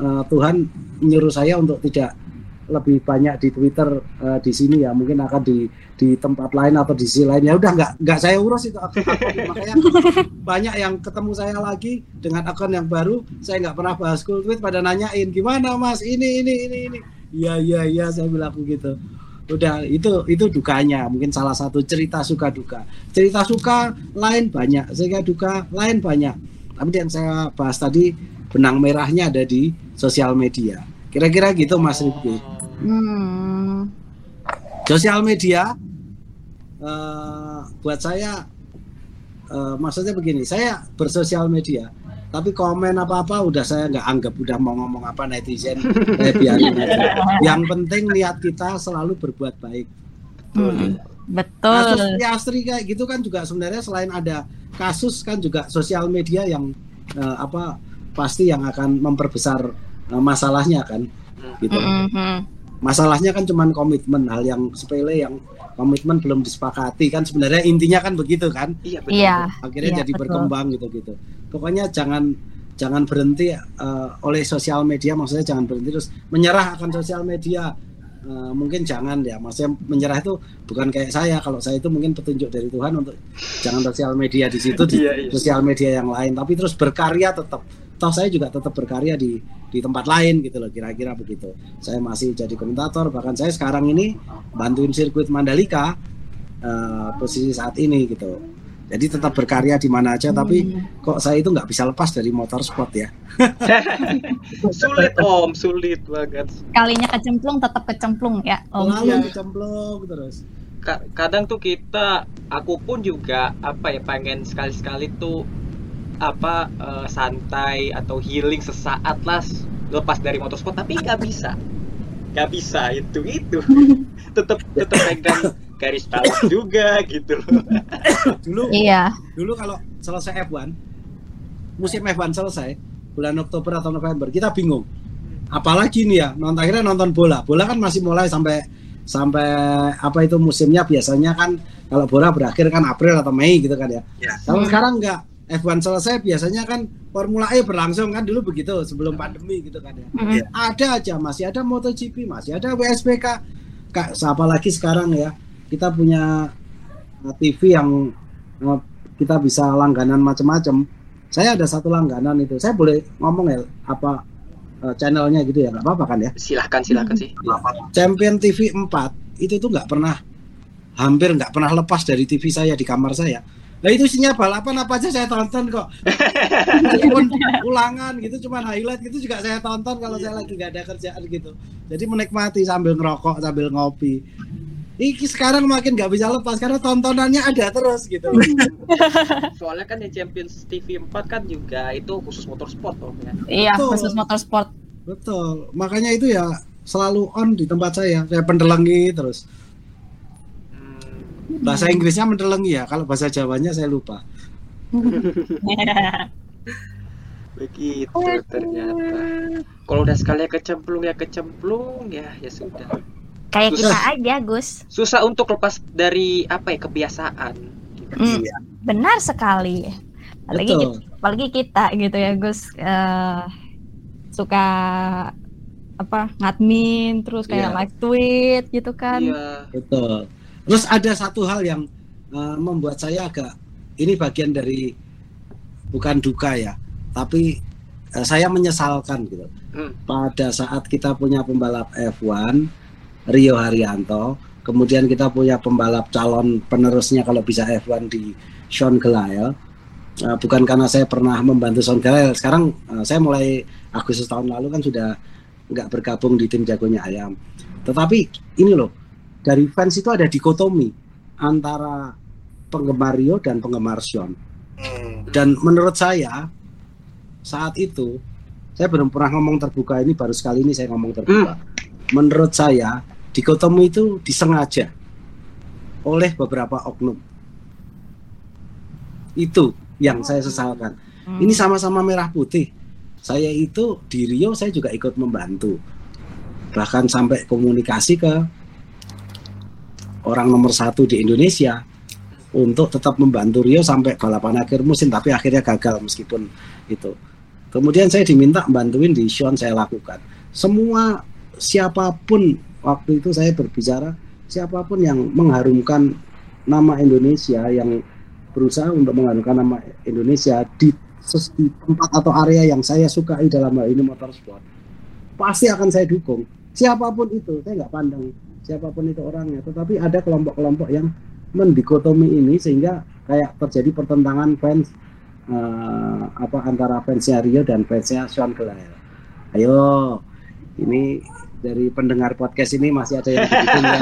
eh, Tuhan nyuruh saya untuk tidak lebih banyak di Twitter eh, di sini ya. Mungkin akan di di tempat lain atau di sisi lain ya udah nggak nggak saya urus itu. Akun akun. makanya banyak yang ketemu saya lagi dengan akun yang baru. Saya nggak pernah bahas cool tweet pada nanyain gimana mas? Ini ini ini ini. Iya iya iya saya bilang begitu. Udah itu itu dukanya. Mungkin salah satu cerita suka duka. Cerita suka lain banyak. Cerita duka lain banyak. Tapi yang saya bahas tadi benang merahnya ada di sosial media kira-kira gitu mas Rifki Hmm. sosial media eh, buat saya eh, maksudnya begini saya bersosial media tapi komen apa apa udah saya nggak anggap udah mau ngomong apa netizen saya biarin aja yang penting niat kita selalu berbuat baik Hmm. kasus Betul. Piastri kayak gitu kan juga sebenarnya selain ada kasus kan juga sosial media yang eh, apa pasti yang akan memperbesar eh, masalahnya kan gitu. Mhm. masalahnya kan cuman komitmen hal yang sepele yang komitmen belum disepakati kan. Sebenarnya intinya kan begitu kan. Iya betul. Iya. akhirnya Iya, jadi betul. berkembang gitu gitu. Pokoknya jangan jangan berhenti eh, oleh sosial media. Maksudnya jangan berhenti terus menyerah akan sosial media. Eh, mungkin jangan ya. Maksudnya menyerah itu bukan kayak saya. Kalau saya itu mungkin petunjuk dari Tuhan untuk jangan sosial media di situ di Iya, iya. sosial media yang lain. Tapi terus berkarya tetap. Toh saya juga tetap berkarya di di tempat lain gitu loh kira-kira begitu saya masih jadi komentator bahkan saya sekarang ini bantuin sirkuit Mandalika eh, posisi saat ini gitu jadi tetap berkarya di mana aja tapi kok saya itu nggak bisa lepas dari motorsport ya sulit om, sulit banget. Kalinya kecemplung tetap kecemplung ya. Om. selalu iya. dicemplung terus Ka- kadang tuh kita, aku pun juga apa ya pengen sekali-sekali tuh apa eh, santai atau healing sesaat lah lepas dari motorsport. Tapi nggak bisa. Nggak bisa itu itu. Tetap tetap pegang garis balap juga gitu loh. Dulu Iya. dulu kalau selesai F1 musim F1 selesai bulan Oktober atau November kita bingung. Apalagi nih ya nonton akhirnya nonton bola. Bola kan masih mulai sampai sampai apa itu musimnya biasanya kan kalau bola berakhir kan April atau Mei gitu kan ya. Ya. kalau sekarang enggak F1 selesai biasanya kan Formula E berlangsung kan dulu begitu sebelum pandemi gitu kan ya. Mm-mm. Iya. ada aja masih ada MotoGP masih ada WSBK kak apalagi sekarang ya? Kita punya uh, TV yang uh, kita bisa langganan macam-macam saya ada satu langganan itu. Saya boleh ngomong ya apa uh, channelnya gitu ya? Nggak apa-apa kan ya? Silahkan silahkan sih. Champion TV 4 itu tuh nggak pernah hampir nggak pernah lepas dari TV saya di kamar saya Nah itu isinya balapan apa aja saya tonton kok. Meskipun ulangan gitu, cuma highlight gitu juga saya tonton kalau saya lagi nggak ada kerjaan gitu. Jadi menikmati sambil ngerokok, sambil ngopi. Iki sekarang makin nggak bisa lepas karena tontonannya ada terus gitu. Soalnya kan di Champions TV 4 kan juga itu khusus motorsport toh ya. Iya, Betul. khusus motorsport. Betul. Makanya itu ya selalu on di tempat saya. Saya pendelengi terus. Bahasa Inggrisnya mendelengi ya. Kalau bahasa Jawanya saya lupa. Begitu ternyata. Kalau udah sekali kecemplung ya kecemplung ya ya sudah. Kayak kita Susah. aja, Gus. Susah untuk lepas dari apa ya kebiasaan. Iya. benar sekali. Apalagi Betul. kita, apalagi kita gitu ya, Gus. eh, suka apa ngadmin terus kayak Iya. live tweet gitu kan. Iya. Betul. Terus ada satu hal yang uh, membuat saya agak ini bagian dari bukan duka ya, tapi uh, saya menyesalkan gitu. Hmm. Pada saat kita punya pembalap F1 Rio Haryanto, kemudian kita punya pembalap calon penerusnya kalau bisa F1 di Sean Gelael. Uh, bukan karena saya pernah membantu Sean Gelael, sekarang uh, saya mulai Agustus tahun lalu kan sudah nggak bergabung di tim jagonya ayam. Tetapi ini loh, dari fans itu ada dikotomi antara penggemar Rio dan penggemar Sean. Hmm. Dan menurut saya saat itu saya belum pernah ngomong terbuka ini baru sekali ini saya ngomong terbuka. Menurut saya dikotomi itu disengaja oleh beberapa oknum. Itu yang saya sesalkan. Hmm. Ini sama-sama merah putih. Saya itu di Rio saya juga ikut membantu. Bahkan sampai komunikasi ke orang nomor satu di Indonesia untuk tetap membantu Rio sampai balapan akhir musim tapi akhirnya gagal meskipun itu. Kemudian saya diminta bantuin di Sean saya lakukan. Semua siapa pun waktu itu saya berbicara siapa pun yang mengharumkan nama Indonesia yang berusaha untuk mengharumkan nama Indonesia di, tempat atau area yang saya sukai dalam hal ini motorsport pasti akan saya dukung siapa pun itu saya nggak pandang siapa pun itu orangnya. Tetapi ada kelompok-kelompok yang mendikotomi ini sehingga kayak terjadi pertentangan fans eh, apa antara fansnya Rio dan fansnya Sean Gelael ayo ini dari pendengar podcast ini masih ada yang begitu ya.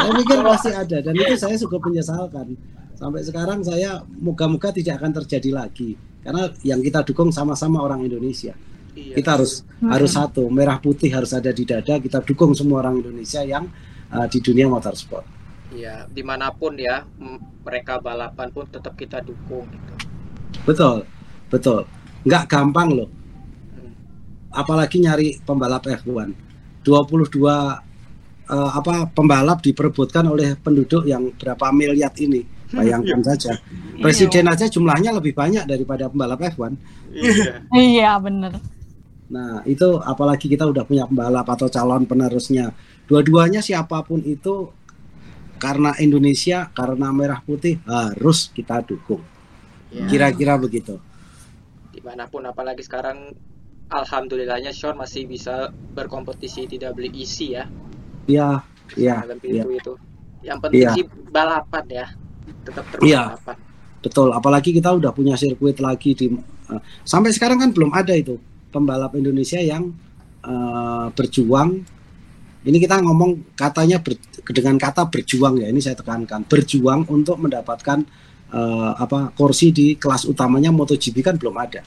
saya pikir pasti ada dan itu saya cukup menyesalkan. Sampai sekarang saya moga-moga tidak akan terjadi lagi. Karena yang kita dukung sama-sama orang Indonesia Iya. kita harus harus satu merah putih harus ada di dada. Kita dukung semua orang Indonesia yang uh, di dunia motorsport. Iya, di mana pun ya mereka balapan pun tetap kita dukung gitu. betul betul. Nggak gampang loh. Hmm. apalagi nyari pembalap F1 22 uh, apa pembalap diperebutkan oleh penduduk yang berapa miliar ini. Bayangkan saja. Presiden aja jumlahnya lebih banyak daripada pembalap F1 Iya. Iya, bener. Nah, itu apalagi kita udah punya pembalap atau calon penerusnya. Dua-duanya siapa pun itu karena Indonesia, karena merah putih harus kita dukung. Iya. Kira-kira begitu. Di mana pun apalagi sekarang alhamdulillahnya Sean masih bisa berkompetisi di WEC ya. Iya, iya, dalam pintu itu. Yang penting Iya. sih balapan ya. Tetap terus Iya. balapan. betul. Apalagi kita udah punya sirkuit lagi di eh, sampai sekarang kan belum ada itu pembalap Indonesia yang eh, berjuang. Ini kita ngomong katanya ber- dengan kata berjuang ya. Ini saya tekankan berjuang untuk mendapatkan eh, apa kursi di kelas utamanya MotoGP kan belum ada.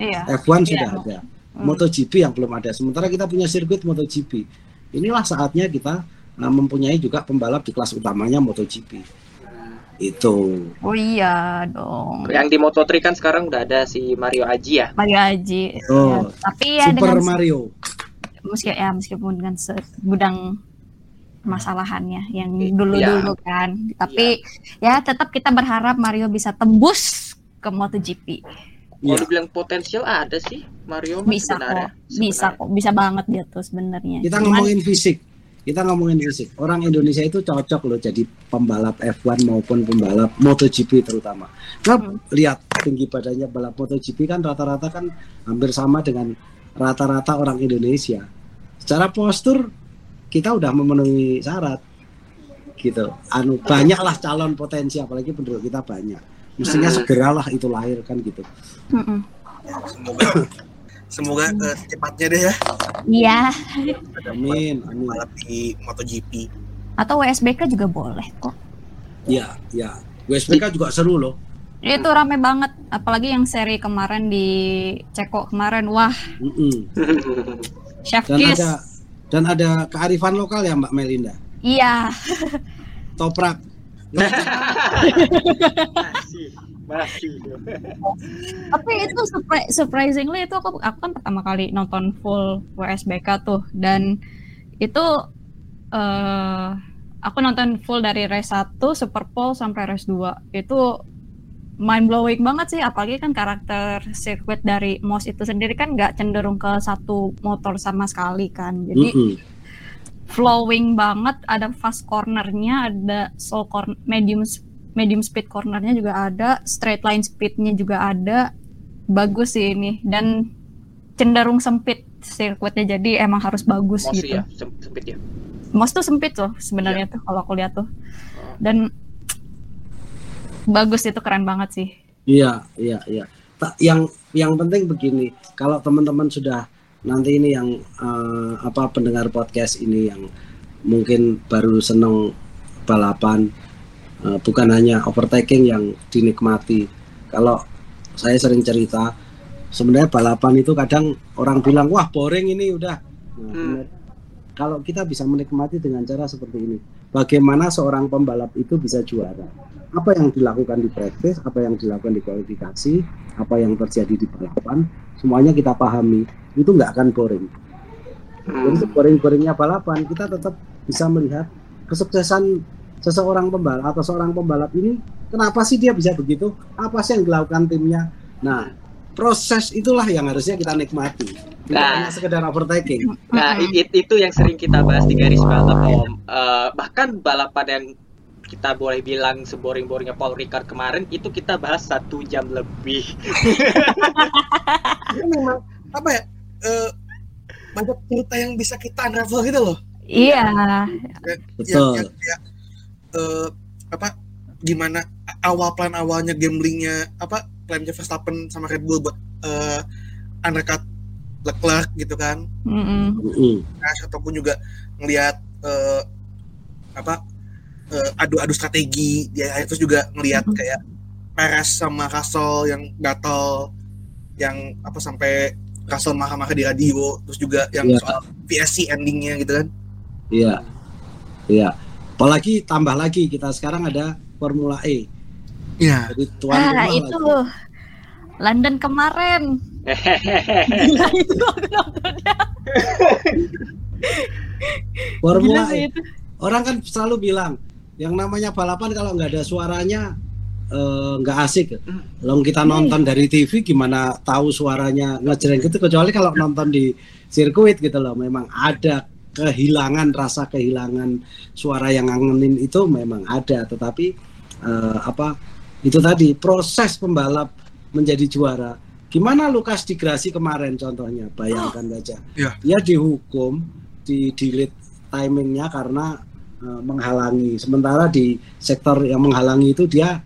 Iya. F1 Iya. sudah ada. Hmm. MotoGP yang belum ada. Sementara kita punya sirkuit MotoGP. Inilah saatnya kita uh, mempunyai juga pembalap di kelas utamanya MotoGP. Itu. Oh iya dong. Yang di Moto3 kan sekarang udah ada si Mario Aji ya. Mario Aji. Oh, Ya, tapi ya Super dengan Mario. meski ya meskipun dengan segudang masalahannya yang I- dulu-dulu kan. Tapi ya tetap kita berharap Mario bisa tembus ke MotoGP. Kalau Iya. dibilang potensial ada sih Mario mah Bisa sebenarnya. kok. Bisa kok. Bisa banget dia tuh sebenarnya. Kita Cuman- ngomongin fisik. Kita ngomongin fisik. Orang Indonesia itu cocok loh jadi pembalap F1 maupun pembalap MotoGP terutama. Nah, Hmm. lihat tinggi badannya balap MotoGP kan rata-rata kan hampir sama dengan rata-rata orang Indonesia. Secara postur kita udah memenuhi syarat. Gitu. Anu banyaklah calon potensi apalagi penduduk kita banyak. Mestinya Hmm. segeralah itu lahir kan gitu. Mm-mm. Semoga secepatnya deh ya Iya. Amin, amin. balap di MotoGP. Atau WSBK juga boleh kok. Ya, ya. WSBK juga seru loh. Itu rame banget, apalagi yang seri kemarin di Ceko kemarin. Wah, Mm-mm. Chef Dan Kiss. ada dan ada kearifan lokal ya Mbak Melinda. Iya, Toprak. masih. Tapi itu surpri- surprisingly itu aku, aku kan pertama kali nonton full WSBK tuh. Dan itu eh aku nonton full dari race 1 Super Bowl sampai race 2 itu mind blowing banget sih. Apalagi kan karakter sirkuit dari Moss itu sendiri kan nggak cenderung ke satu motor sama sekali kan. Jadi Mm-mm. flowing banget. Ada fast cornernya ada slow corner medium medium speed cornernya juga ada straight line speednya juga ada. Bagus sih ini. Dan cenderung sempit sirkuitnya jadi emang harus bagus Mosi gitu. ya, sem- sempit ya. Most tuh sempit loh sebenarnya tuh kalau aku lihat tuh. Dan bagus itu keren banget sih. Iya, iya, iya. Yang yang penting begini, kalau teman-teman sudah nanti ini yang eh, apa pendengar podcast ini yang mungkin baru seneng balapan eh, bukan hanya overtaking yang dinikmati. Kalau saya sering cerita sebenarnya balapan itu kadang orang bilang wah boring ini udah. Nah, Hmm. Kalau kita bisa menikmati dengan cara seperti ini, bagaimana seorang pembalap itu bisa juara? Apa yang dilakukan di praktis, apa yang dilakukan di kualifikasi, apa yang terjadi di balapan, semuanya kita pahami. Itu nggak akan boring. Jadi Hmm. seboring-boringnya balapan, kita tetap bisa melihat kesuksesan seseorang pembalap atau seorang pembalap ini. Kenapa sih dia bisa begitu? Apa sih yang dilakukan timnya? Nah, proses itulah yang harusnya kita nikmati. Tidak Nah. hanya sekedar overtaking. Nah, Mm-mm. i- itu yang sering kita bahas di garis balap, Om. Eh, bahkan balapan yang kita boleh bilang seboring-boringnya Paul Ricard kemarin itu kita bahas satu jam lebih. Ini memang apa ya? eh, banyak cerita yang bisa kita unravel gitu loh. iya Betul. Yang, yang kayak eh, apa? Gimana awal plan awalnya gamblingnya apa? Plannya Verstappen sama Red Bull buat eh, undercut Leclerc gitu kan. Mm-mm. Mm-mm. Crash ataupun juga ngelihat eh, apa eh, adu-adu strategi dia terus juga ngelihat Mhm. kayak Perez sama Russell yang gatal yang apa sampai Russell marah-marah di radio terus juga yang Iya. soal VSC endingnya gitu kan Iya. Iya. Apalagi tambah lagi kita sekarang ada Formula E. Iya Jadi tuan ah itu lagi. London kemarin Gila itu aku nontonnya. Gila Formula E. itu. Orang kan selalu bilang yang namanya balapan kalau nggak ada suaranya eh, nggak asik. Long kita nonton dari TV gimana tahu suaranya ngejreng gitu kecuali kalau nonton di sirkuit gitu loh. Memang ada kehilangan rasa kehilangan suara yang ngangenin itu memang ada. Tetapi eh, apa itu tadi proses pembalap menjadi juara. Gimana Lukas di Grasi kemarin contohnya? Bayangkan saja. Iya. dia dihukum di delete timingnya karena eh, menghalangi. Sementara di sektor yang menghalangi itu dia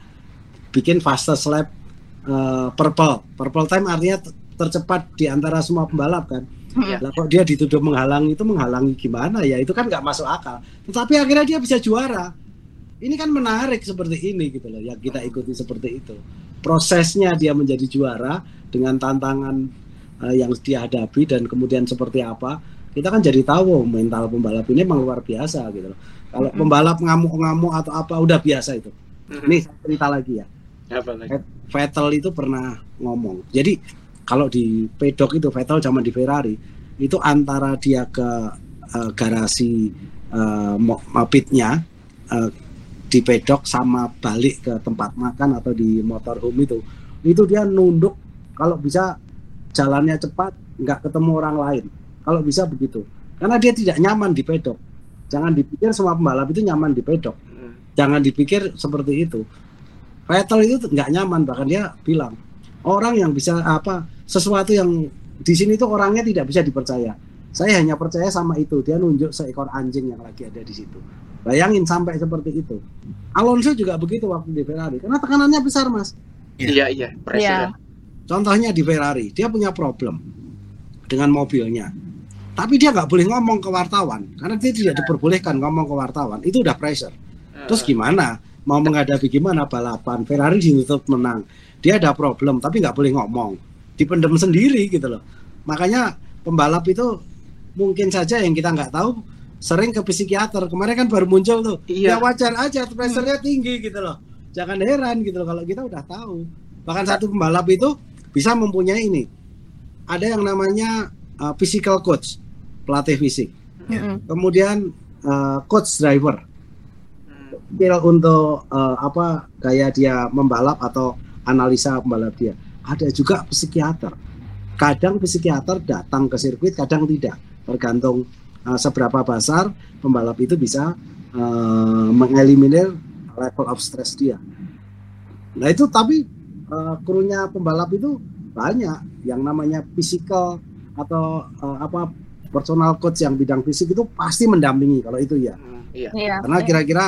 bikin fastest lap eh, purple. Purple time artinya ter- tercepat di antara semua pembalap kan Iya. lah kok dia dituduh menghalangi itu menghalangi gimana ya itu kan nggak masuk akal tetapi akhirnya dia bisa juara ini kan menarik seperti ini gitu loh yang kita ikuti seperti itu prosesnya dia menjadi juara dengan tantangan eh, yang dia hadapi dan kemudian seperti apa kita kan jadi tahu oh, mental pembalap ini memang luar biasa gitu loh kalau Mm-mm. pembalap ngamuk-ngamuk atau apa udah biasa itu Mhm. Ini saya cerita lagi ya. Apa lagi? Vettel itu pernah ngomong. Jadi kalau di pedok itu Vettel zaman di Ferrari itu antara dia ke eh, garasi eh, mo- mo- pitnya eh, di pedok sama balik ke tempat makan atau di motorhome itu itu dia nunduk. Kalau bisa jalannya cepat nggak ketemu orang lain. Kalau bisa begitu. Karena dia tidak nyaman di pedok. Jangan dipikir semua pembalap itu nyaman di pedok. Jangan dipikir seperti itu. Vettel itu nggak nyaman bahkan dia bilang orang yang bisa apa sesuatu yang di sini tuh orangnya tidak bisa dipercaya saya hanya percaya sama itu dia nunjuk seekor anjing yang lagi ada di situ bayangin sampai seperti itu Alonso juga begitu waktu di Ferrari karena tekanannya besar mas Iya iya, pressure. Iya. ya. contohnya di Ferrari dia punya problem dengan mobilnya tapi dia nggak boleh ngomong ke wartawan karena dia tidak diperbolehkan ngomong ke wartawan itu udah pressure Terus gimana? Mau menghadapi gimana balapan? Ferrari ditutup menang. Dia ada problem, tapi nggak boleh ngomong. Dipendem sendiri gitu loh. Makanya pembalap itu mungkin saja yang kita nggak tahu sering ke psikiater. Kemarin kan baru muncul tuh. Iya. Ya wajar aja, pressure-nya tinggi gitu loh. Jangan heran gitu loh kalau kita udah tahu. Bahkan satu pembalap itu bisa mempunyai ini. Ada yang namanya uh, physical coach, pelatih fisik. Mm-mm. Kemudian uh, coach driver Hmm. untuk eh, apa gaya dia membalap atau analisa pembalap dia. Ada juga psikiater. Kadang psikiater datang ke sirkuit, kadang tidak. Tergantung eh, seberapa besar pembalap itu bisa eh, mengeliminir level of stress dia. Nah itu tapi eh, krunya pembalap itu banyak yang namanya physical atau eh, apa personal coach yang bidang fisik itu pasti mendampingi kalau itu ya. Hmm, Iya. Iya. Karena kira-kira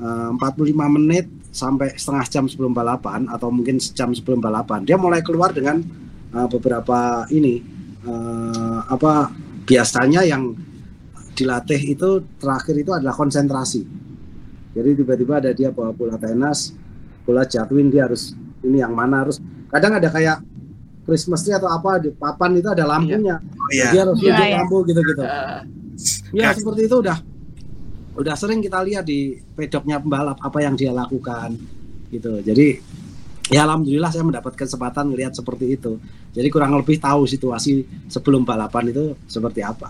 eh, 45 menit sampai setengah jam sebelum balapan atau mungkin sejam sebelum balapan dia mulai keluar dengan eh, beberapa ini eh, apa biasanya yang dilatih itu terakhir itu adalah konsentrasi. Jadi tiba-tiba ada dia bawa bola tenis, bola jatuhin dia harus ini yang mana harus kadang ada kayak Christmas tree atau apa di papan itu ada lampunya. Oh, iya. Dia harus tunjuk iya. lampu gitu-gitu. Ya Ya. seperti itu udah udah sering kita lihat di pedoknya pembalap apa yang dia lakukan gitu. Jadi ya alhamdulillah saya mendapat kesempatan melihat seperti itu. Jadi kurang lebih tahu situasi sebelum balapan itu seperti apa.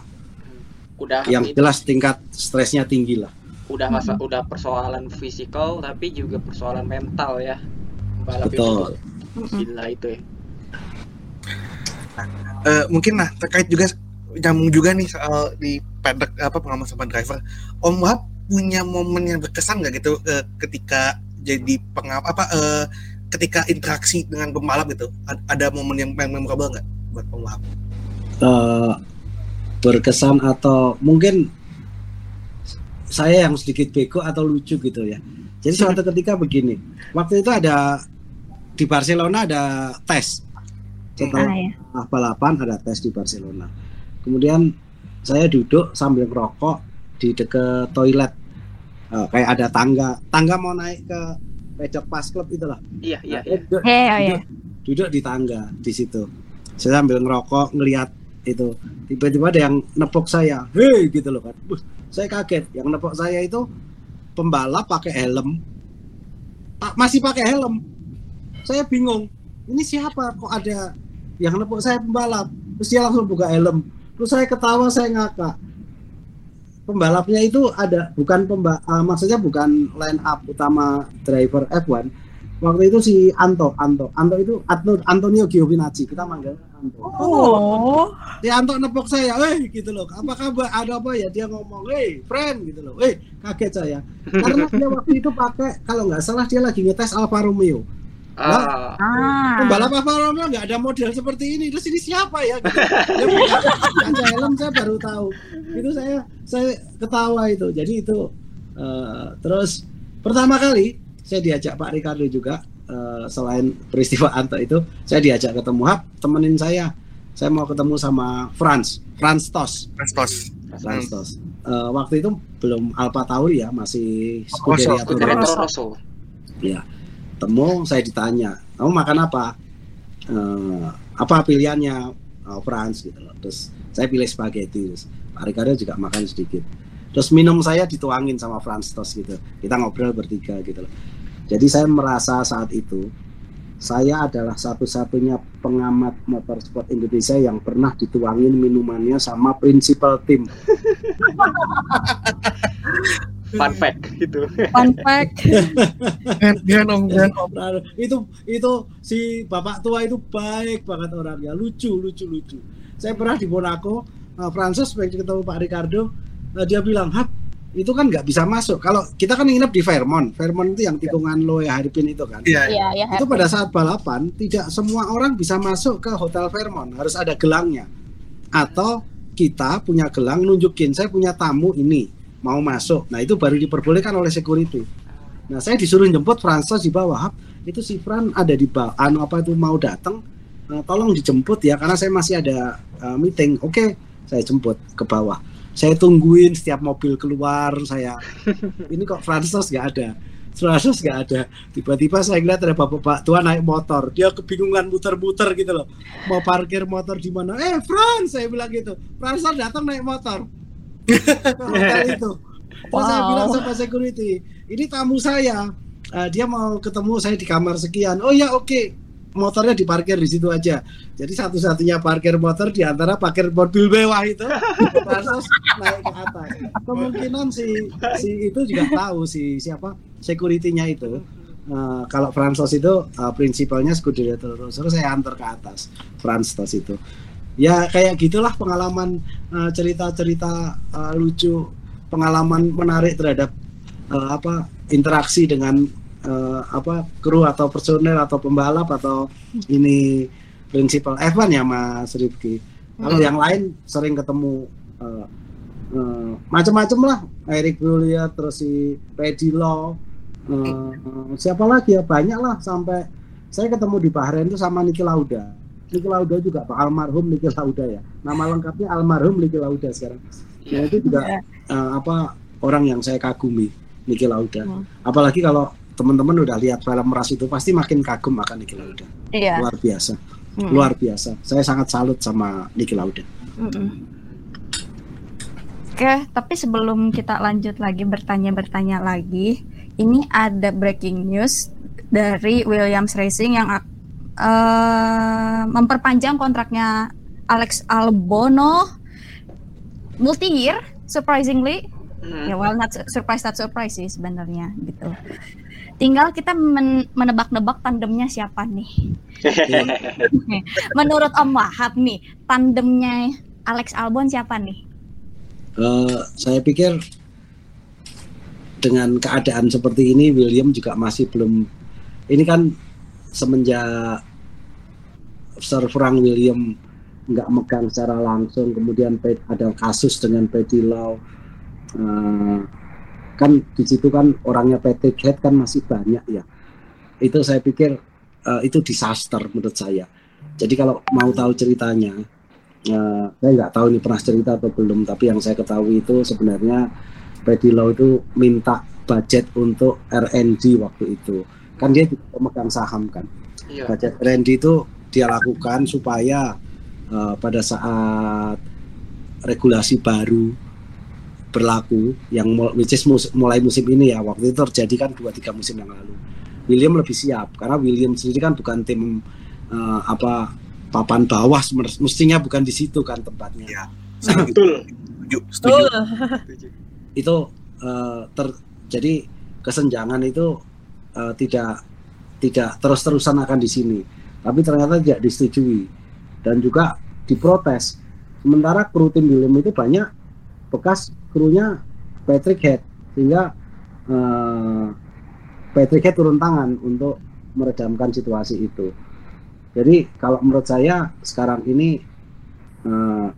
udah Yang jelas tingkat stresnya tinggi lah. udah masa udah persoalan fisikal tapi juga persoalan mental ya. Balap Betul. itu gila itu ya. Eh, mungkin nah terkait juga nyambung juga nih soal di pedek apa pengalaman sama driver. Om Wahab punya momen yang berkesan nggak gitu eh, ketika jadi pengap apa eh, ketika interaksi dengan pembalap gitu A- ada momen yang paling memorable nggak buat Om Wahab? Eh, berkesan atau mungkin saya yang sedikit bego atau lucu gitu ya. Jadi suatu ketika begini, waktu itu ada di Barcelona ada tes. Setelah Ah, ya. balapan ada tes di Barcelona. Kemudian saya duduk sambil ngerokok di dekat toilet. Eh, kayak ada tangga, tangga mau naik ke pedok pas klub itulah. Iya iya Nah, iya. duduk- Iya, iya, iya. duduk di tangga di situ. Saya sambil ngerokok ngelihat itu tiba-tiba ada yang nepok saya, hei gitu loh kan. Wah, saya kaget. Yang nepok saya itu pembalap pakai helm, Pak masih pakai helm. Saya bingung. Ini siapa? Kok ada yang nepok saya pembalap? Terus dia langsung buka helm. Terus saya ketawa, saya ngakak. Pembalapnya itu ada bukan pemba, ah, maksudnya bukan line up utama driver F1, waktu itu si Anto Anto. Anto itu Anto, Antonio Giovinazzi. Kita manggil Anto. Oh. si Anto nepok saya eh gitu loh. Apa kabar? Ada apa ya? Dia ngomong eh friend gitu loh. Eh kaget saya. Karena dia waktu itu pakai kalau nggak salah dia lagi ngetes Alfa Romeo Ah, Ah. pembalap Alfa Romeo nggak ada model seperti ini. Terus ini siapa ya? Gitu. dia helm saya baru tahu. Itu saya saya ketawa itu. Jadi itu eh, terus pertama kali saya diajak Pak Ricardo juga eh, selain peristiwa Anto itu saya diajak ketemu Hap temenin saya. Saya mau ketemu sama Franz Franz Tos. Restos. Franz Tos. Eh, waktu itu belum Alfa Tauri ya masih Scuderia Toro. Rosso. Rosso. Ya, temu saya ditanya, kamu makan apa? Eh, apa pilihannya Oh, Franz gitu loh. Terus saya pilih spaghetti. Terus Pak Ricardo juga makan sedikit. Terus minum saya dituangin sama Franz Tos gitu. Kita ngobrol bertiga gitu loh. Jadi saya merasa saat itu saya adalah satu-satunya pengamat motorsport Indonesia yang pernah dituangin minumannya sama principal tim. Fun fact gitu. Fun fact. Jangan om, itu itu si bapak tua itu baik banget orangnya, lucu lucu lucu. Saya pernah di Monaco, uh, Francis pengen ketemu Pak Ricardo, uh, dia bilang, "Hap, itu kan nggak bisa masuk. Kalau kita kan nginep di Fairmont, Fairmont itu yang tikungan Loe Haripin itu kan. Iya, Iya, ya. Itu pada saat balapan tidak semua orang bisa masuk ke Hotel Fairmont, harus ada gelangnya. Atau kita punya gelang nunjukin saya punya tamu ini mau masuk. Nah, itu baru diperbolehkan oleh security. Nah, saya disuruh jemput Francis di bawah. "Hap, Itu si Fran ada di bawah, anu apa itu mau datang. Eh, tolong dijemput ya karena saya masih ada eh, meeting. Oke, saya jemput ke bawah. Saya tungguin setiap mobil keluar, saya ini kok Francis nggak ada. Francis nggak ada. Tiba-tiba saya lihat ada bapak-bapak tua naik motor. Dia kebingungan muter-muter gitu loh. Mau parkir motor di mana? Eh, Frans, saya bilang gitu. Francis datang naik motor. Hotel itu. Terus saya Wow. bilang sama security, ini tamu saya. Eh, dia mau ketemu saya di kamar sekian. Oh ya, oke. Motornya diparkir di situ aja. Jadi satu-satunya parkir motor di antara parkir mobil mewah itu Francis naik ke atas. Kemungkinan si si itu juga tahu si siapa security-nya itu. Eh, kalau Francis itu eh, prinsipalnya Scuderia Toro Rosso saya antar ke atas Francis itu. Ya kayak gitulah pengalaman eh, cerita-cerita eh, lucu, pengalaman menarik terhadap eh, apa interaksi dengan eh, apa kru atau personel atau pembalap atau ini prinsipal F1 ya Mas Rifki. Kalau Hmm. yang lain sering ketemu eh, eh, macam-macam lah Eric Julia terus si Paddy Law eh, siapa lagi ya banyak lah sampai saya ketemu di Bahrain itu sama Niki Lauda Niki Lauda juga Pak. Almarhum Niki Lauda ya. Nama lengkapnya almarhum Niki Lauda sekarang. Nah, itu juga eh, apa orang yang saya kagumi Niki Lauda. Hmm. apalagi kalau teman-teman udah lihat film Ras itu pasti makin kagum akan Niki Lauda. Iya. luar biasa. Mm. luar biasa. Saya sangat salut sama Niki Lauda. Mm-mm. Oke, tapi sebelum kita lanjut lagi bertanya-bertanya lagi, ini ada breaking news dari Williams Racing yang eh, memperpanjang kontraknya Alex Albono multi year, surprisingly. Hmm. Ya, well, not su- surprise, not surprise sih sebenarnya gitu. Tinggal kita men- menebak-nebak tandemnya siapa nih. Menurut Om Wahab nih, tandemnya Alex Albon siapa nih? Eh, saya pikir dengan keadaan seperti ini William juga masih belum ini kan semenjak Sir Frank William nggak megang secara langsung. Kemudian ada kasus dengan Petty Law eh, kan di situ kan orangnya Patrick Head kan masih banyak ya. Itu saya pikir eh, itu disaster menurut saya. Jadi kalau mau tahu ceritanya eh, saya nggak tahu ini pernah cerita atau belum tapi yang saya ketahui itu sebenarnya Paddy Law itu minta budget untuk R&D waktu itu. Kan dia juga pemegang saham kan. Iya. budget R&D itu dia lakukan supaya eh, pada saat regulasi baru berlaku yang which is mus- mulai musim ini ya waktu itu terjadi kan dua tiga musim yang lalu William lebih siap karena William sendiri kan bukan tim eh, apa papan bawah mestinya bukan di situ kan tempatnya Iya. Setuju, Betul. setuju, setuju. Setuju. itu eh, ter- jadi kesenjangan itu eh, tidak tidak terus-terusan akan di sini tapi ternyata tidak disetujui. Dan juga diprotes. Sementara kru tim William itu banyak bekas krunya Patrick Head. Sehingga eh, Patrick Head turun tangan untuk meredamkan situasi itu. Jadi kalau menurut saya sekarang ini eh,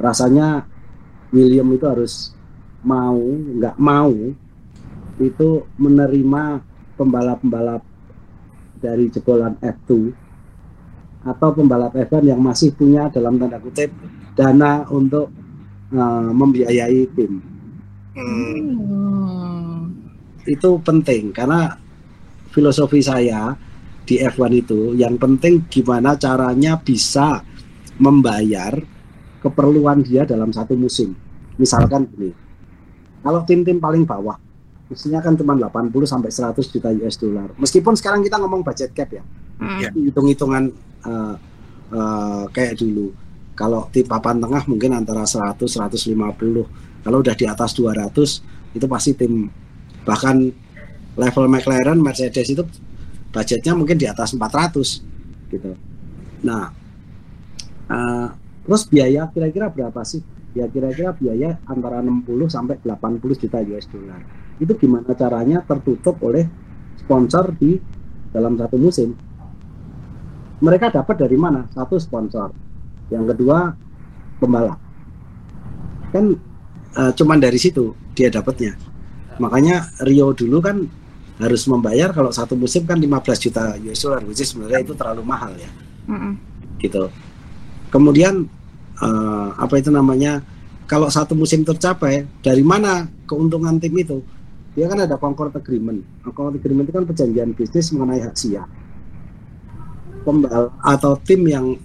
rasanya William itu harus mau nggak mau itu menerima pembalap-pembalap dari jebolan F2 atau pembalap F1 yang masih punya dalam tanda kutip dana untuk uh, membiayai tim Hmm, Hmm. itu penting karena filosofi saya di F1 itu yang penting gimana caranya bisa membayar keperluan dia dalam satu musim misalkan gini kalau tim-tim paling bawah mestinya kan cuma 80 sampai 100 juta US dollar. Meskipun sekarang kita ngomong budget cap ya, Mm. Iya. hitung-hitungan eh, eh, kayak dulu. Kalau di papan tengah mungkin antara 100 150. Kalau udah di atas 200 itu pasti tim bahkan level McLaren, Mercedes itu budgetnya mungkin di atas 400 gitu. Nah, eh, terus biaya kira-kira berapa sih? Ya kira-kira biaya antara 60 sampai 80 juta US dollar. Itu gimana caranya tertutup oleh sponsor di dalam satu musim? Mereka dapat dari mana? Satu sponsor, yang kedua pembalap. Kan eh, cuman dari situ dia dapatnya. Makanya Rio dulu kan harus membayar kalau satu musim kan 15 juta US dollar, which is sebenarnya itu terlalu mahal ya Mm-mm. gitu. Kemudian eh, apa itu namanya? Kalau satu musim tercapai, dari mana keuntungan tim itu? Dia kan ada concord agreement. Concord agreement itu kan perjanjian bisnis mengenai hak siar. Pembal atau tim yang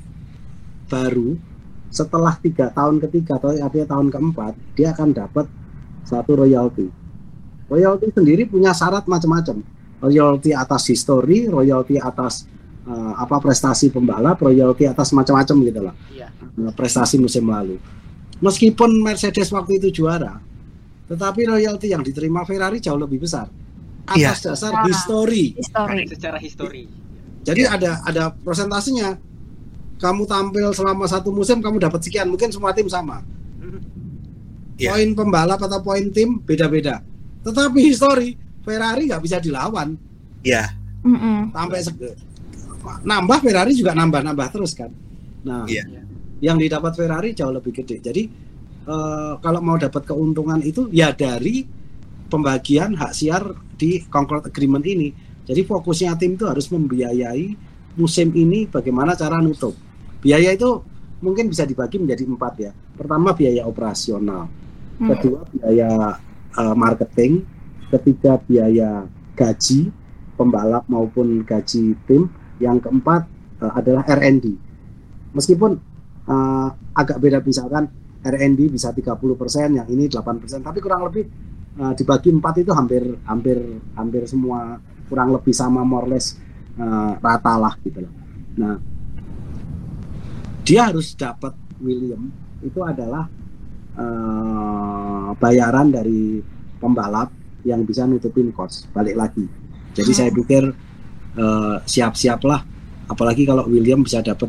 baru setelah tiga tahun ketiga atau artinya tahun keempat dia akan dapat satu royalty. Royalty sendiri punya syarat macam-macam. Royalty atas history, royalty atas eh, apa prestasi pembalap, royalty atas macam-macam gitu lah Iya. eh, prestasi musim lalu. Meskipun Mercedes waktu itu juara, tetapi royalti yang diterima Ferrari jauh lebih besar atas dasar Ah. history. History. Secara histori. Jadi ada ada persentasenya. Kamu tampil selama satu musim kamu dapat sekian, mungkin semua tim sama. Iya. Poin pembalap atau poin tim beda-beda. Tetapi history Ferrari nggak bisa dilawan. Iya. Mm-mm. Sampai se- nambah Ferrari juga nambah-nambah terus kan. Nah, Iya. yang didapat Ferrari jauh lebih gede. Jadi eh, kalau mau dapat keuntungan itu ya dari pembagian hak siar di Concord Agreement ini. Jadi fokusnya tim itu harus membiayai musim ini bagaimana cara nutup. Biaya itu mungkin bisa dibagi menjadi empat ya. Pertama biaya operasional, Mm. kedua biaya eh, marketing, ketiga biaya gaji pembalap maupun gaji tim, yang keempat eh, adalah R&D. Meskipun eh, agak beda misalkan R&D bisa 30%, yang ini 8%, tapi kurang lebih eh, dibagi empat itu hampir hampir hampir semua kurang lebih sama more or less eh, rata lah gitu loh. Nah, dia harus dapat William itu adalah eh, bayaran dari pembalap yang bisa nutupin cost balik lagi. Jadi saya pikir eh, siap-siaplah, apalagi kalau William bisa dapat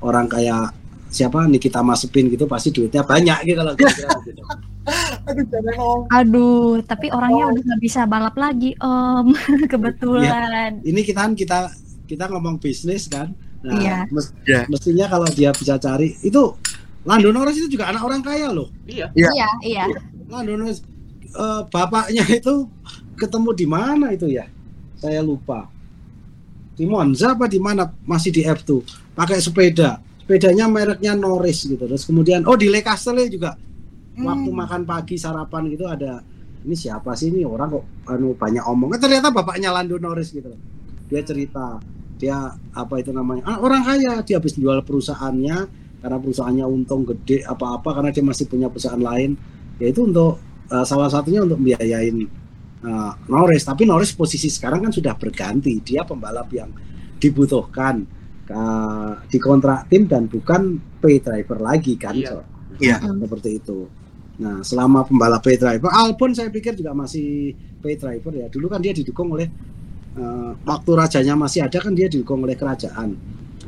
orang kayak siapa Nikita Mazepin gitu pasti duitnya banyak gitu loh. kira-kira gitu. Aduh, jangan om. Aduh, tapi orangnya udah nggak bisa balap lagi, Om. Kebetulan. Ini kita kan kita kita ngomong bisnis kan. Nah, Iya. mes- Iya. mestinya kalau dia bisa cari itu Lando Norris itu juga anak orang kaya loh. Iya. Iya. Iya, iya. Lando Norris eh, bapaknya itu ketemu di mana itu ya? Saya lupa. Di Monza apa di mana? Masih di F2. Pakai sepeda. Sepedanya mereknya Norris gitu. Terus kemudian oh di Le Castle juga waktu Hmm. makan pagi sarapan gitu ada ini siapa sih ini? Orang kok anu banyak omong. Eh, ternyata bapaknya Lando Norris gitu dia cerita dia apa itu namanya ah, orang kaya. Dia habis jual perusahaannya karena perusahaannya untung gede apa-apa karena dia masih punya perusahaan lain. Yaitu untuk eh, salah satunya untuk biayain eh, Norris. Tapi Norris posisi sekarang kan sudah berganti. Dia pembalap yang dibutuhkan eh, di kontrak tim dan bukan pay driver lagi kan Iya. So, Iya. seperti itu nah selama pembalap pay driver Albon saya pikir juga masih pay driver ya dulu kan dia didukung oleh eh, waktu rajanya masih ada kan dia didukung oleh kerajaan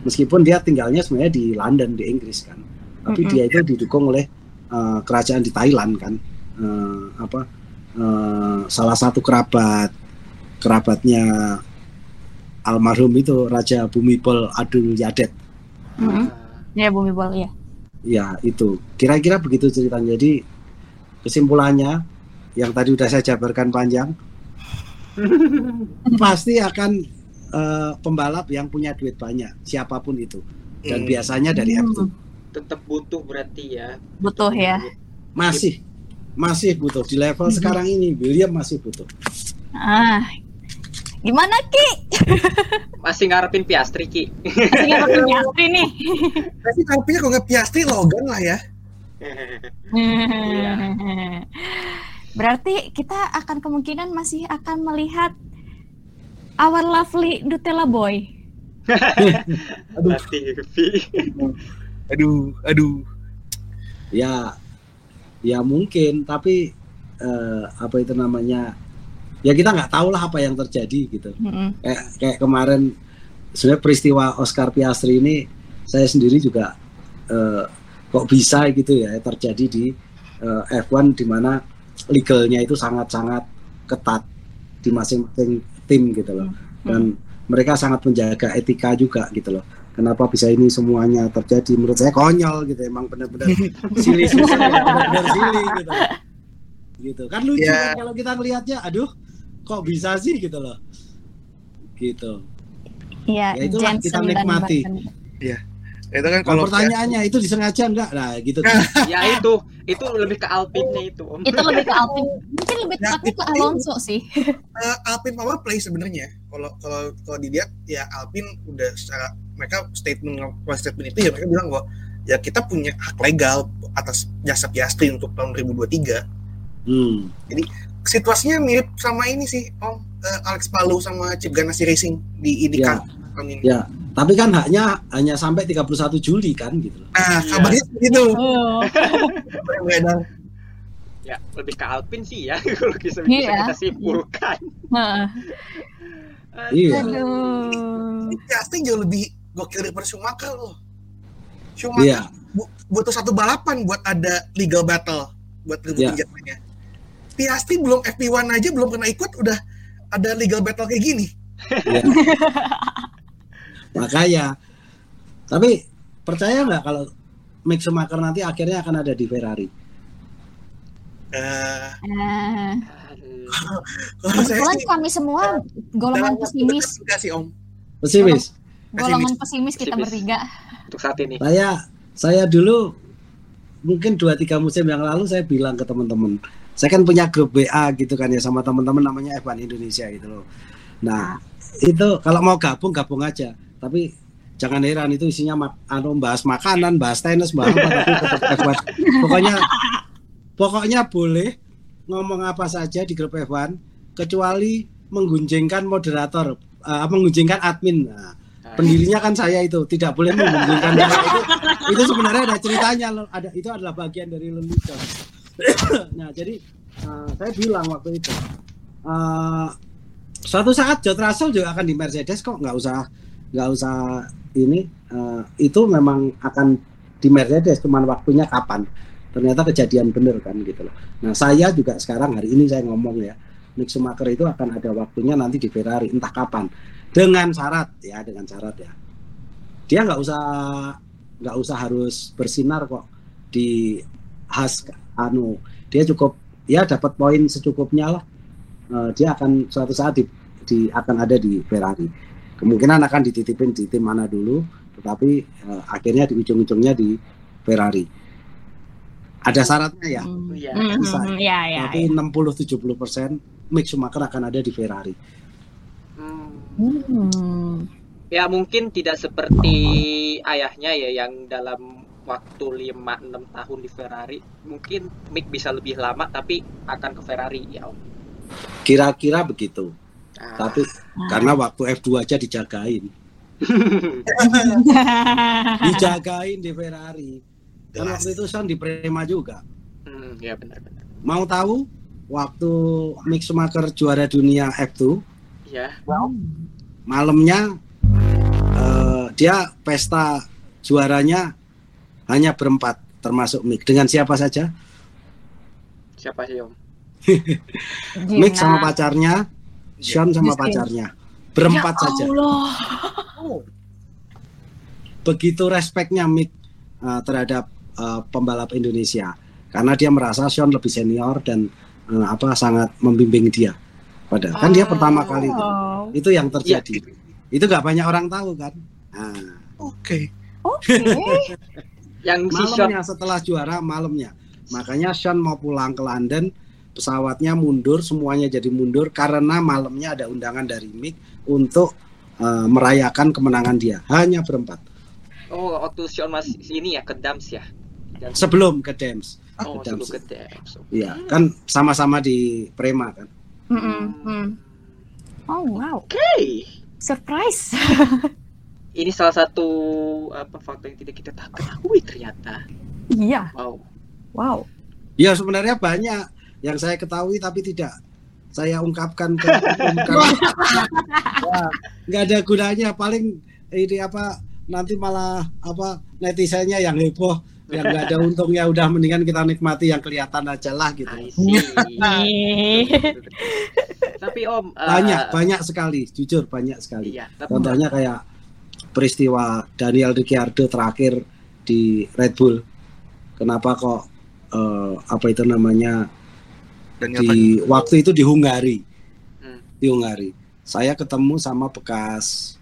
meskipun dia tinggalnya sebenarnya di London di Inggris kan tapi Mm-mm. dia itu didukung oleh eh, kerajaan di Thailand kan Eh, apa eh, salah satu kerabat kerabatnya almarhum itu Raja Bumipol Adul Yadet Mm-mm. Ah, Ya, Bumi Bol, ya. ya itu kira-kira begitu ceritanya jadi kesimpulannya yang tadi udah saya jabarkan panjang pasti akan eh, pembalap yang punya duit banyak siapa pun itu dan Hmm. biasanya dari Hmm. F2 tetap butuh berarti ya. Butuh ya. masih masih butuh di level Mhm. sekarang ini William masih butuh Ah. Gimana, Ki? Masih ngarepin Piastri Ki. Masih pakai Piastri nih. Tapi tapinya kalau nggak Piastri Logan lah ya. Iya. Berarti kita akan kemungkinan masih akan melihat our lovely Nutella boy. Aduh. Aduh, aduh. ya ya mungkin tapi eh, apa itu namanya ya kita nggak tahu lah apa yang terjadi gitu. Mm-mm. kayak kayak kemarin sebenarnya peristiwa Oscar Piastri ini saya sendiri juga eh, kok bisa gitu ya terjadi di eh, F1 di mana legalnya itu sangat-sangat ketat di masing-masing tim gitu loh. Dan mereka sangat menjaga etika juga gitu loh. Kenapa bisa ini semuanya terjadi? Menurut saya konyol gitu emang benar-benar silly benar-benar silly gitu. Gitu. Kan lucu Ya. kan kalau kita ngelihatnya aduh kok bisa sih gitu loh gitu Iya, Ya, itulah kita Jensen dan nikmati. Button. Itu kan kalau pertanyaannya itu disengaja enggak nah gitu ya itu itu lebih ke Alpine itu om Itu lebih ke Alpine. Mungkin lebih Ya, tepatnya ke itu- Alonso sih. eh, Alpine power play sebenarnya. Kalau kalau kalau dilihat ya Alpine udah secara mereka statement statement itu ya mereka bilang bahwa ya kita punya hak legal atas jasa Piastri untuk tahun 2023. hmm. Situasinya mirip sama ini sih Om Eh, Alex Palou sama Chip Ganassi Racing di IndyCar tahun ini. ya tapi kan haknya hanya sampai 31 Juli kan gitu loh Nah, Iya. kabarnya begitu. Oh. Beredar. ya lebih ke Alpine sih ya kalau bisa bisa Iya. kita simpulkan Heeh. iya Aduh. Ini Piastri jauh lebih gokil daripada Schumacher loh. Schumacher bu- butuh satu balapan buat ada legal battle buat Ya. rebutin jatahnya. Piastri belum FP1 aja belum pernah ikut udah ada legal battle kayak gini. iya. makanya tapi percaya nggak kalau Mick Schumacher nanti akhirnya akan ada di Ferrari kalau saya Kebetulan kami semua golongan pesimis, enggak sih Om. pesimis golongan pesimis kita Pesimis. bertiga. untuk saat ini saya saya dulu mungkin dua tiga musim yang lalu saya bilang ke teman-teman saya kan punya grup WA gitu kan ya sama teman-teman namanya F1 Indonesia gitu loh. Nah itu kalau mau gabung gabung aja. Tapi jangan heran itu isinya mak anu bahas makanan bahas tenis bahas apa tapi tetap F1 pokoknya pokoknya boleh ngomong apa saja di grup F1 kecuali menggunjingkan moderator eh, menggunjingkan admin. Nah, pendirinya kan saya itu tidak boleh menggunjingkan itu itu sebenarnya ada ceritanya loh. ada itu adalah bagian dari lelucon nah jadi eh, saya bilang waktu itu eh, suatu saat George Russell juga akan di Mercedes kok nggak usah nggak usah ini eh, itu memang akan di Mercedes cuman waktunya kapan? Ternyata kejadian bener kan gitu loh. Nah saya juga sekarang hari ini saya ngomong ya Mick Schumacher itu akan ada waktunya nanti di Ferrari entah kapan. Dengan syarat ya dengan syarat ya. Dia nggak usah nggak usah harus bersinar kok di khas anu dia cukup ya dapat poin secukupnya lah Eh, dia akan suatu saat di, di- akan ada di Ferrari kemungkinan akan dititipin di tim mana dulu tetapi eh, akhirnya di ujung-ujungnya di Ferrari ada syaratnya ya Hmm. Iya. Hmm, bisa. hmm, Ya, ya. tapi 60-70 persen Mick Schumacher akan ada di Ferrari Hmm. Hmm. ya mungkin tidak seperti ayahnya ya yang dalam waktu 5-6 tahun di Ferrari mungkin Mick bisa lebih lama tapi akan ke Ferrari ya om. Kira-kira begitu. Ah. tapi karena waktu F2 aja dijagain. Dijagain di Ferrari. Jelas. waktu itu Sean di Prema juga. Hmm, ya benar-benar mau tahu waktu Mick Schumacher juara dunia F2 ya. Malamnya eh, dia pesta juaranya hanya berempat termasuk Mick dengan siapa saja siapa sih om Mick sama pacarnya Sean sama pacarnya berempat ya saja. Oh, begitu respeknya Mick uh, terhadap uh, pembalap Indonesia karena dia merasa Sean lebih senior dan uh, apa sangat membimbing dia. Padahal kan dia pertama kali itu. Oh. Itu yang terjadi. Itu gak banyak orang tahu kan. Nah, Oke. Oke. Yang si Sean malamnya setelah juara malamnya. Makanya Sean mau pulang ke London, pesawatnya mundur, semuanya jadi mundur karena malamnya ada undangan dari Mick untuk uh, merayakan kemenangan dia. Hanya berempat. oh waktu Sean masih ini ya ke Dams ya Dan- sebelum ke Dems. oh, ke sebelum Dems. ke Dems. Iya, kan sama-sama di Prema kan. Mm. Oh wow, Oke. surprise. Ini salah satu apa fakta yang tidak kita tak ketahui ternyata. Iya, Wow. wow. Ya sebenarnya banyak yang saya ketahui tapi tidak saya ungkapkan ke ya, nggak ada gunanya. Paling ini apa nanti malah apa netizennya yang heboh yang nggak ada untungnya. Udah mendingan kita nikmati yang kelihatan aja lah gitu. Tapi Om eh, banyak banyak sekali. Jujur banyak sekali. Iya, tapi contohnya kayak peristiwa Daniel Ricciardo terakhir di Red Bull kenapa kok eh, apa itu namanya Dan di waktu itu di Hungari Hmm. di Hungari saya ketemu sama bekas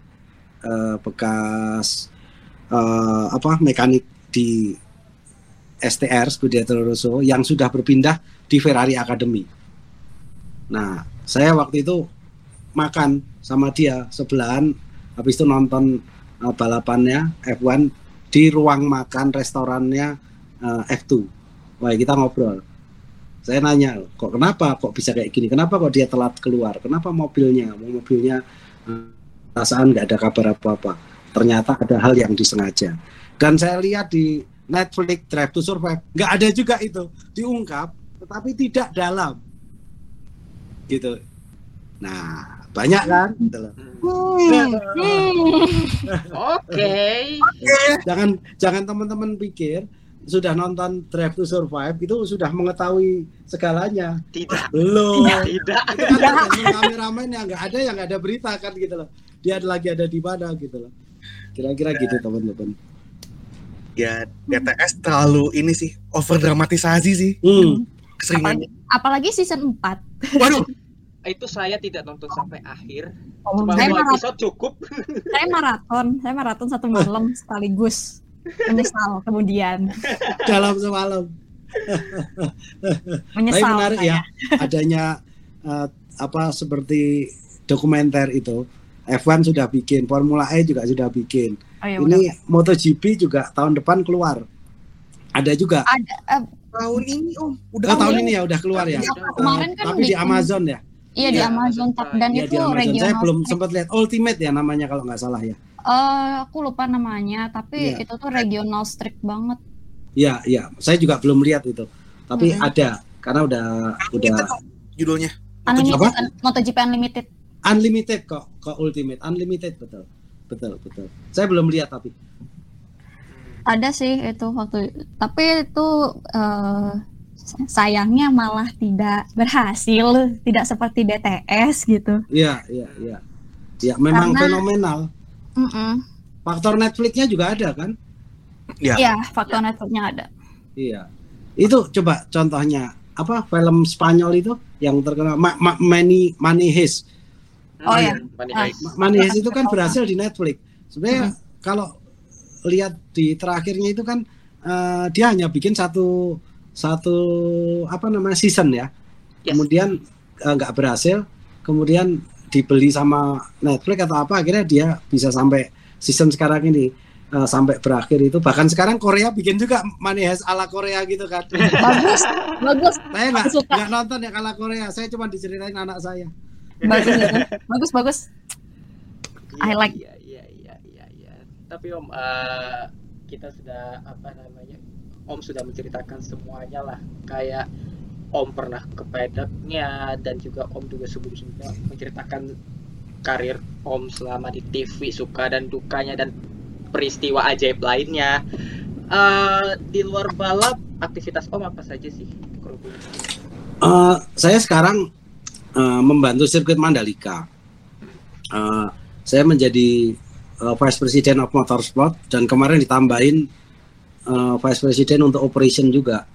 eh, bekas eh, apa mekanik di STR Scuderia Rosso yang sudah berpindah di Ferrari Academy. Nah, saya waktu itu makan sama dia sebelahan habis itu nonton eh, balapannya F1 di ruang makan restorannya eh, F2. Wah, kita ngobrol. Saya nanya kok kenapa kok bisa kayak gini? Kenapa kok dia telat keluar? Kenapa mobilnya? Mobilnya eh, perasaan nggak ada kabar apa apa ternyata ada hal yang disengaja. Dan saya lihat di Netflix Drive to Survive nggak ada juga itu. Diungkap tetapi tidak dalam. Gitu. Nah banyak kan Gitu loh. Hmm. Oke. jangan jangan teman-teman pikir sudah nonton Drive to Survive itu sudah mengetahui segalanya Tidak. belum Tidak. itu kan kameramen yang nggak ada yang nggak ada berita kan gitu loh dia lagi ada di mana gitu loh kira-kira gitu teman-teman ya DTS terlalu ini sih over dramatisasi sih hmm. keseringannya. Apalagi season 4. Waduh, Itu saya tidak nonton sampai akhir. Oh, Cuma saya, maraton, episode cukup. saya maraton, saya maraton satu malam sekaligus. Menyesal kemudian. dalam semalam tapi Menyesal menarik saya. ya adanya eh, apa seperti dokumenter itu F1 sudah bikin Formula E juga sudah bikin Oh, ya udah. ini MotoGP juga tahun depan keluar ada juga Ada, eh, tahun ini om udah Oh, tahun ini ya udah keluar ya Iya, kemarin kan tapi di Amazon ya iya di Iya, Amazon Top dan Iya, itu di Amazon saya regional. belum strip. sempat lihat Ultimate ya namanya kalau nggak salah ya Eh, aku lupa namanya, tapi Iya. itu tuh regional strip banget. Iya, iya. Saya juga belum lihat itu. Tapi Mm-mm. ada karena udah udah judulnya Unlimited, un- MotoGP Unlimited. unlimited kok, kok Ultimate Unlimited betul. Betul, betul. Saya belum lihat tapi. Ada sih itu waktu, tapi itu eh, sayangnya malah tidak berhasil, tidak seperti DTS gitu. Iya, iya, iya. Ya, memang Karena- fenomenal. Mm-mm. Faktor Netflixnya juga ada kan? ya Iya, faktor networknya ada. Iya. Itu coba contohnya apa film Spanyol itu yang terkenal Ma- Ma- Money Money Heist. Oh, Hmm, iya. Money Ah. Itu kan berhasil di Netflix. Sebenarnya Mm-hmm. kalau lihat di terakhirnya itu kan eh, dia hanya bikin satu satu apa namanya season ya. Yes. Kemudian eh, nggak berhasil, kemudian dibeli sama Netflix atau apa akhirnya dia bisa sampai season sekarang ini eh, sampai berakhir itu bahkan sekarang Korea bikin juga Money Heist ala Korea gitu kan. Bagus, bagus, saya nggak nonton ya ala Korea, saya cuma diceritain anak saya. bagus, itu. bagus, bagus. I like. Iya, iya, iya, iya, iya. Tapi Om, eh, kita sudah apa namanya? Om sudah menceritakan semuanya lah. Kayak Om pernah ke pedaknya dan juga Om juga sebelum-sebelumnya menceritakan karir Om selama di TV suka dan dukanya dan peristiwa ajaib lainnya. Eh, di luar balap aktivitas Om apa saja sih? Eh, saya sekarang eh, membantu sirkuit Mandalika. Eh, saya menjadi eh, Vice President of Motorsport dan kemarin ditambahin eh, Vice President untuk operation juga.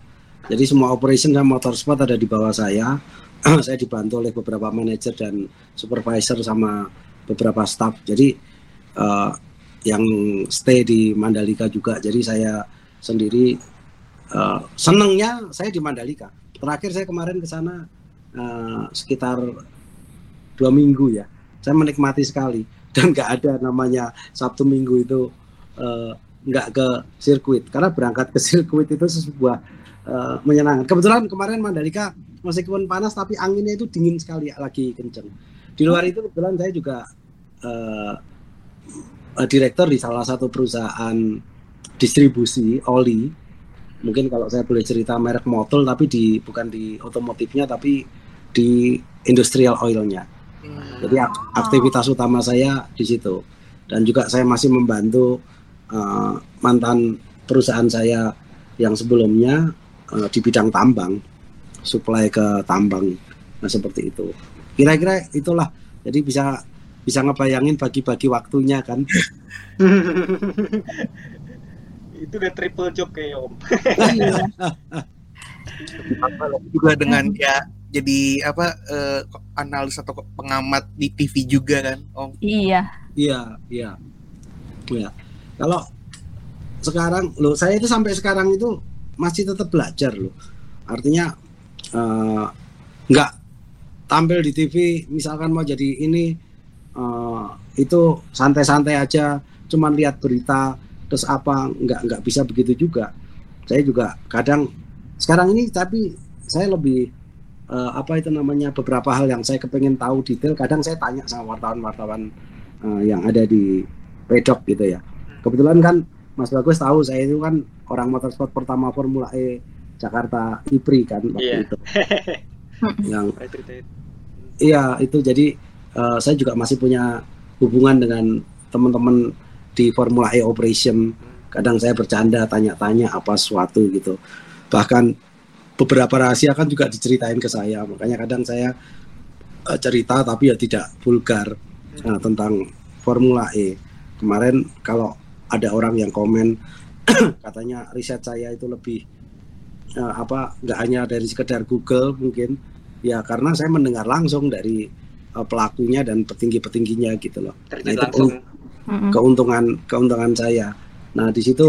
Jadi semua operation dan motorsport ada di bawah saya. saya dibantu oleh beberapa manajer dan supervisor sama beberapa staff. Jadi eh, yang stay di Mandalika juga. Jadi saya sendiri eh, senengnya saya di Mandalika. Terakhir saya kemarin ke sana eh, sekitar dua minggu ya. Saya menikmati sekali dan nggak ada namanya Sabtu Minggu itu eh, nggak ke sirkuit karena berangkat ke sirkuit itu sebuah eh, menyenangkan. Kebetulan kemarin Mandalika meskipun panas tapi anginnya itu dingin sekali lagi kenceng. Di luar itu kebetulan saya juga eh, eh, direktur di salah satu perusahaan distribusi oli. Mungkin kalau saya boleh cerita merek motor tapi di bukan di otomotifnya tapi di industrial oilnya. Jadi ak- aktivitas utama saya di situ. Dan juga saya masih membantu eh, mantan perusahaan saya yang sebelumnya eh, di bidang tambang, supply ke tambang. Nah seperti itu. Kira-kira itulah. Jadi bisa bisa ngebayangin bagi-bagi waktunya kan. itu udah triple job kayak om Iya. juga dengan ya jadi apa eh, analis atau pengamat di TV juga kan Om Iya. Iya, iya. Iya. Kalau sekarang loh saya itu sampai sekarang itu masih tetap belajar loh. Artinya eh, nggak tampil di TV misalkan mau jadi ini eh, itu santai-santai aja, cuman lihat berita terus apa nggak nggak bisa begitu juga. Saya juga kadang sekarang ini tapi saya lebih eh, apa itu namanya beberapa hal yang saya kepengen tahu detail. Kadang saya tanya sama wartawan-wartawan eh, yang ada di pedok gitu ya. Kebetulan kan Mas Bagus tahu saya itu kan orang motorsport pertama Formula E Jakarta IPRI kan waktu Iya. itu. yang iya itu jadi eh, saya juga masih punya hubungan dengan teman-teman di Formula E Operation. Kadang saya bercanda tanya-tanya apa suatu gitu. Bahkan beberapa rahasia kan juga diceritain ke saya. Makanya kadang saya eh, cerita tapi ya tidak vulgar Nah, tentang Formula E. Kemarin kalau ada orang yang komen katanya riset saya itu lebih eh, apa nggak hanya dari sekedar Google mungkin ya karena saya mendengar langsung dari eh, pelakunya dan petinggi-petingginya gitu loh. terjun Nah, itu langsung Mm-mm. keuntungan keuntungan saya. Nah di situ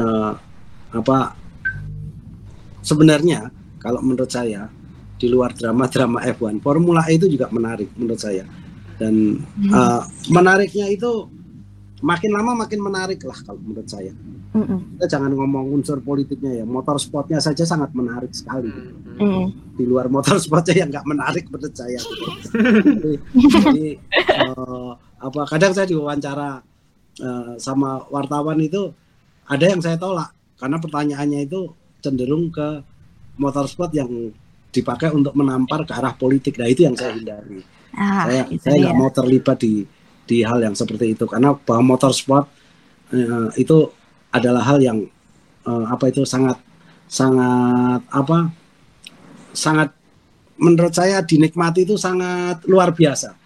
eh, apa sebenarnya kalau menurut saya di luar drama-drama F1 Formula E itu juga menarik menurut saya dan eh, menariknya itu makin lama makin menarik lah kalau menurut saya. Mm-mm. Kita jangan ngomong unsur politiknya ya, motorsportnya saja sangat menarik sekali. Mm. Di luar motorsportnya yang nggak menarik menurut saya. jadi, jadi, eh, apa kadang saya diwawancara eh, sama wartawan itu ada yang saya tolak karena pertanyaannya itu cenderung ke motorsport yang dipakai untuk menampar ke arah politik. Nah itu yang saya hindari. Ah, saya nggak dia. mau terlibat di di hal yang seperti itu. Karena bahwa motorsport eh, itu adalah hal yang eh, apa itu sangat sangat apa sangat menurut saya dinikmati itu sangat luar biasa.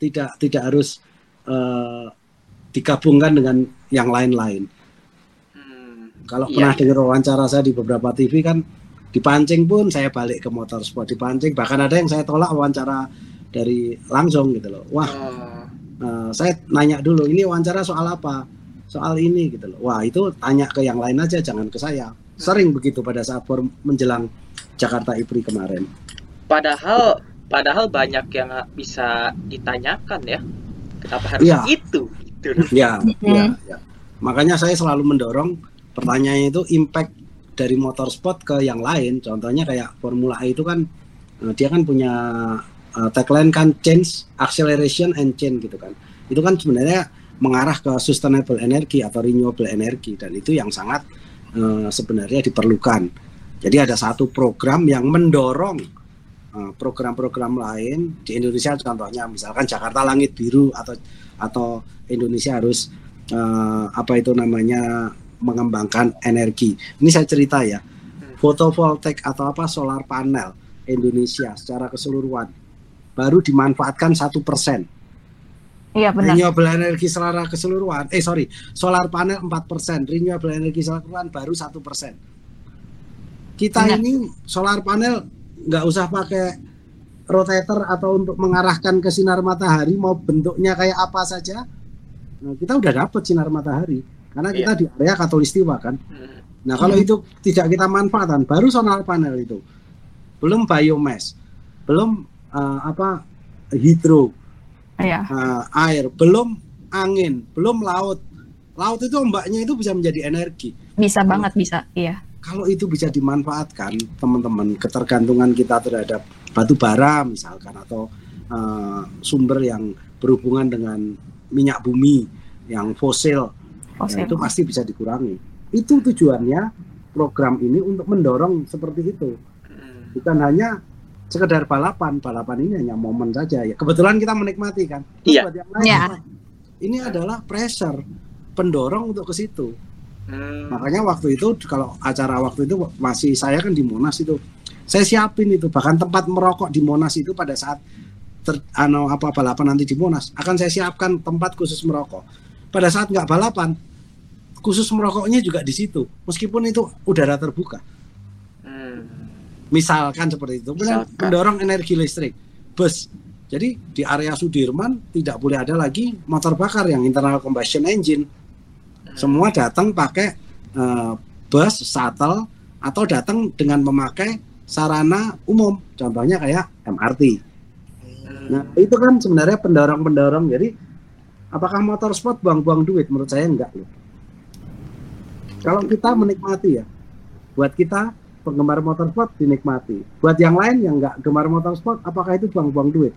Tidak tidak harus eh, digabungkan dengan yang lain-lain. Hmm. kalau Iya, pernah iya. dengar wawancara saya di beberapa TV kan dipancing pun saya balik ke motorsport dipancing bahkan ada yang saya tolak wawancara dari langsung gitu loh. Wah Oh, eh, saya nanya dulu ini wawancara soal apa? Soal ini gitu loh. Wah itu tanya ke yang lain aja jangan ke saya. Sering begitu pada saat form menjelang Jakarta IPRI kemarin. Padahal padahal banyak yang bisa ditanyakan ya. Kenapa harus Iya. itu gitu. Loh. ya ya ya makanya saya selalu mendorong pertanyaannya itu impact dari motorsport ke yang lain. Contohnya kayak Formula E itu kan eh, dia kan punya eh, tagline kan change acceleration and change gitu kan itu kan sebenarnya mengarah ke sustainable energy atau renewable energy dan itu yang sangat eh, sebenarnya diperlukan jadi ada satu program yang mendorong eh, program-program lain di Indonesia contohnya misalkan Jakarta Langit Biru atau atau Indonesia harus eh, apa itu namanya mengembangkan energi. Ini saya cerita ya. Fotovoltaik atau apa solar panel Indonesia secara keseluruhan baru dimanfaatkan satu persen. Iya benar. Renewable energi secara keseluruhan, eh sorry, solar panel 4 persen, renewable energi secara keseluruhan baru satu persen. Kita Benar. ini solar panel nggak usah pakai rotator atau untuk mengarahkan ke sinar matahari mau bentuknya kayak apa saja, nah, kita udah dapat sinar matahari karena kita di area katulistiwa kan. Hmm. Nah kalau itu tidak kita manfaatkan, baru solar panel itu, belum biomass, belum eh, apa hidro, Iya. uh, air, belum angin, belum laut. laut itu ombaknya itu bisa menjadi energi Bisa banget bisa, iya. kalau itu bisa dimanfaatkan teman-teman ketergantungan kita terhadap batu bara misalkan atau eh, sumber yang berhubungan dengan minyak bumi yang fosil Oh, ya, itu pasti bisa dikurangi itu tujuannya program ini untuk mendorong seperti itu Hmm. bukan hanya sekedar balapan balapan ini hanya momen saja ya kebetulan kita menikmati kan Iya. buat yang lain Iya. ini adalah pressure pendorong untuk ke situ Hmm. Makanya waktu itu kalau acara waktu itu masih saya kan di Monas itu. Saya siapin itu bahkan tempat merokok di Monas itu pada saat ter, ano, apa balapan nanti di Monas akan saya siapkan tempat khusus merokok. Pada saat nggak balapan khusus merokoknya juga di situ meskipun itu udara terbuka. Hmm. Misalkan seperti itu. Misalkan. mendorong energi listrik bus. Jadi di area Sudirman tidak boleh ada lagi motor bakar yang internal combustion engine semua datang pakai eh, bus, shuttle, atau datang dengan memakai sarana umum, contohnya kayak MRT. Hmm. Nah itu kan sebenarnya pendorong-pendorong. Jadi apakah motorsport buang-buang duit? Menurut saya enggak loh. Kalau kita menikmati ya, buat kita penggemar motorsport dinikmati. Buat yang lain yang enggak gemar motorsport, apakah itu buang-buang duit?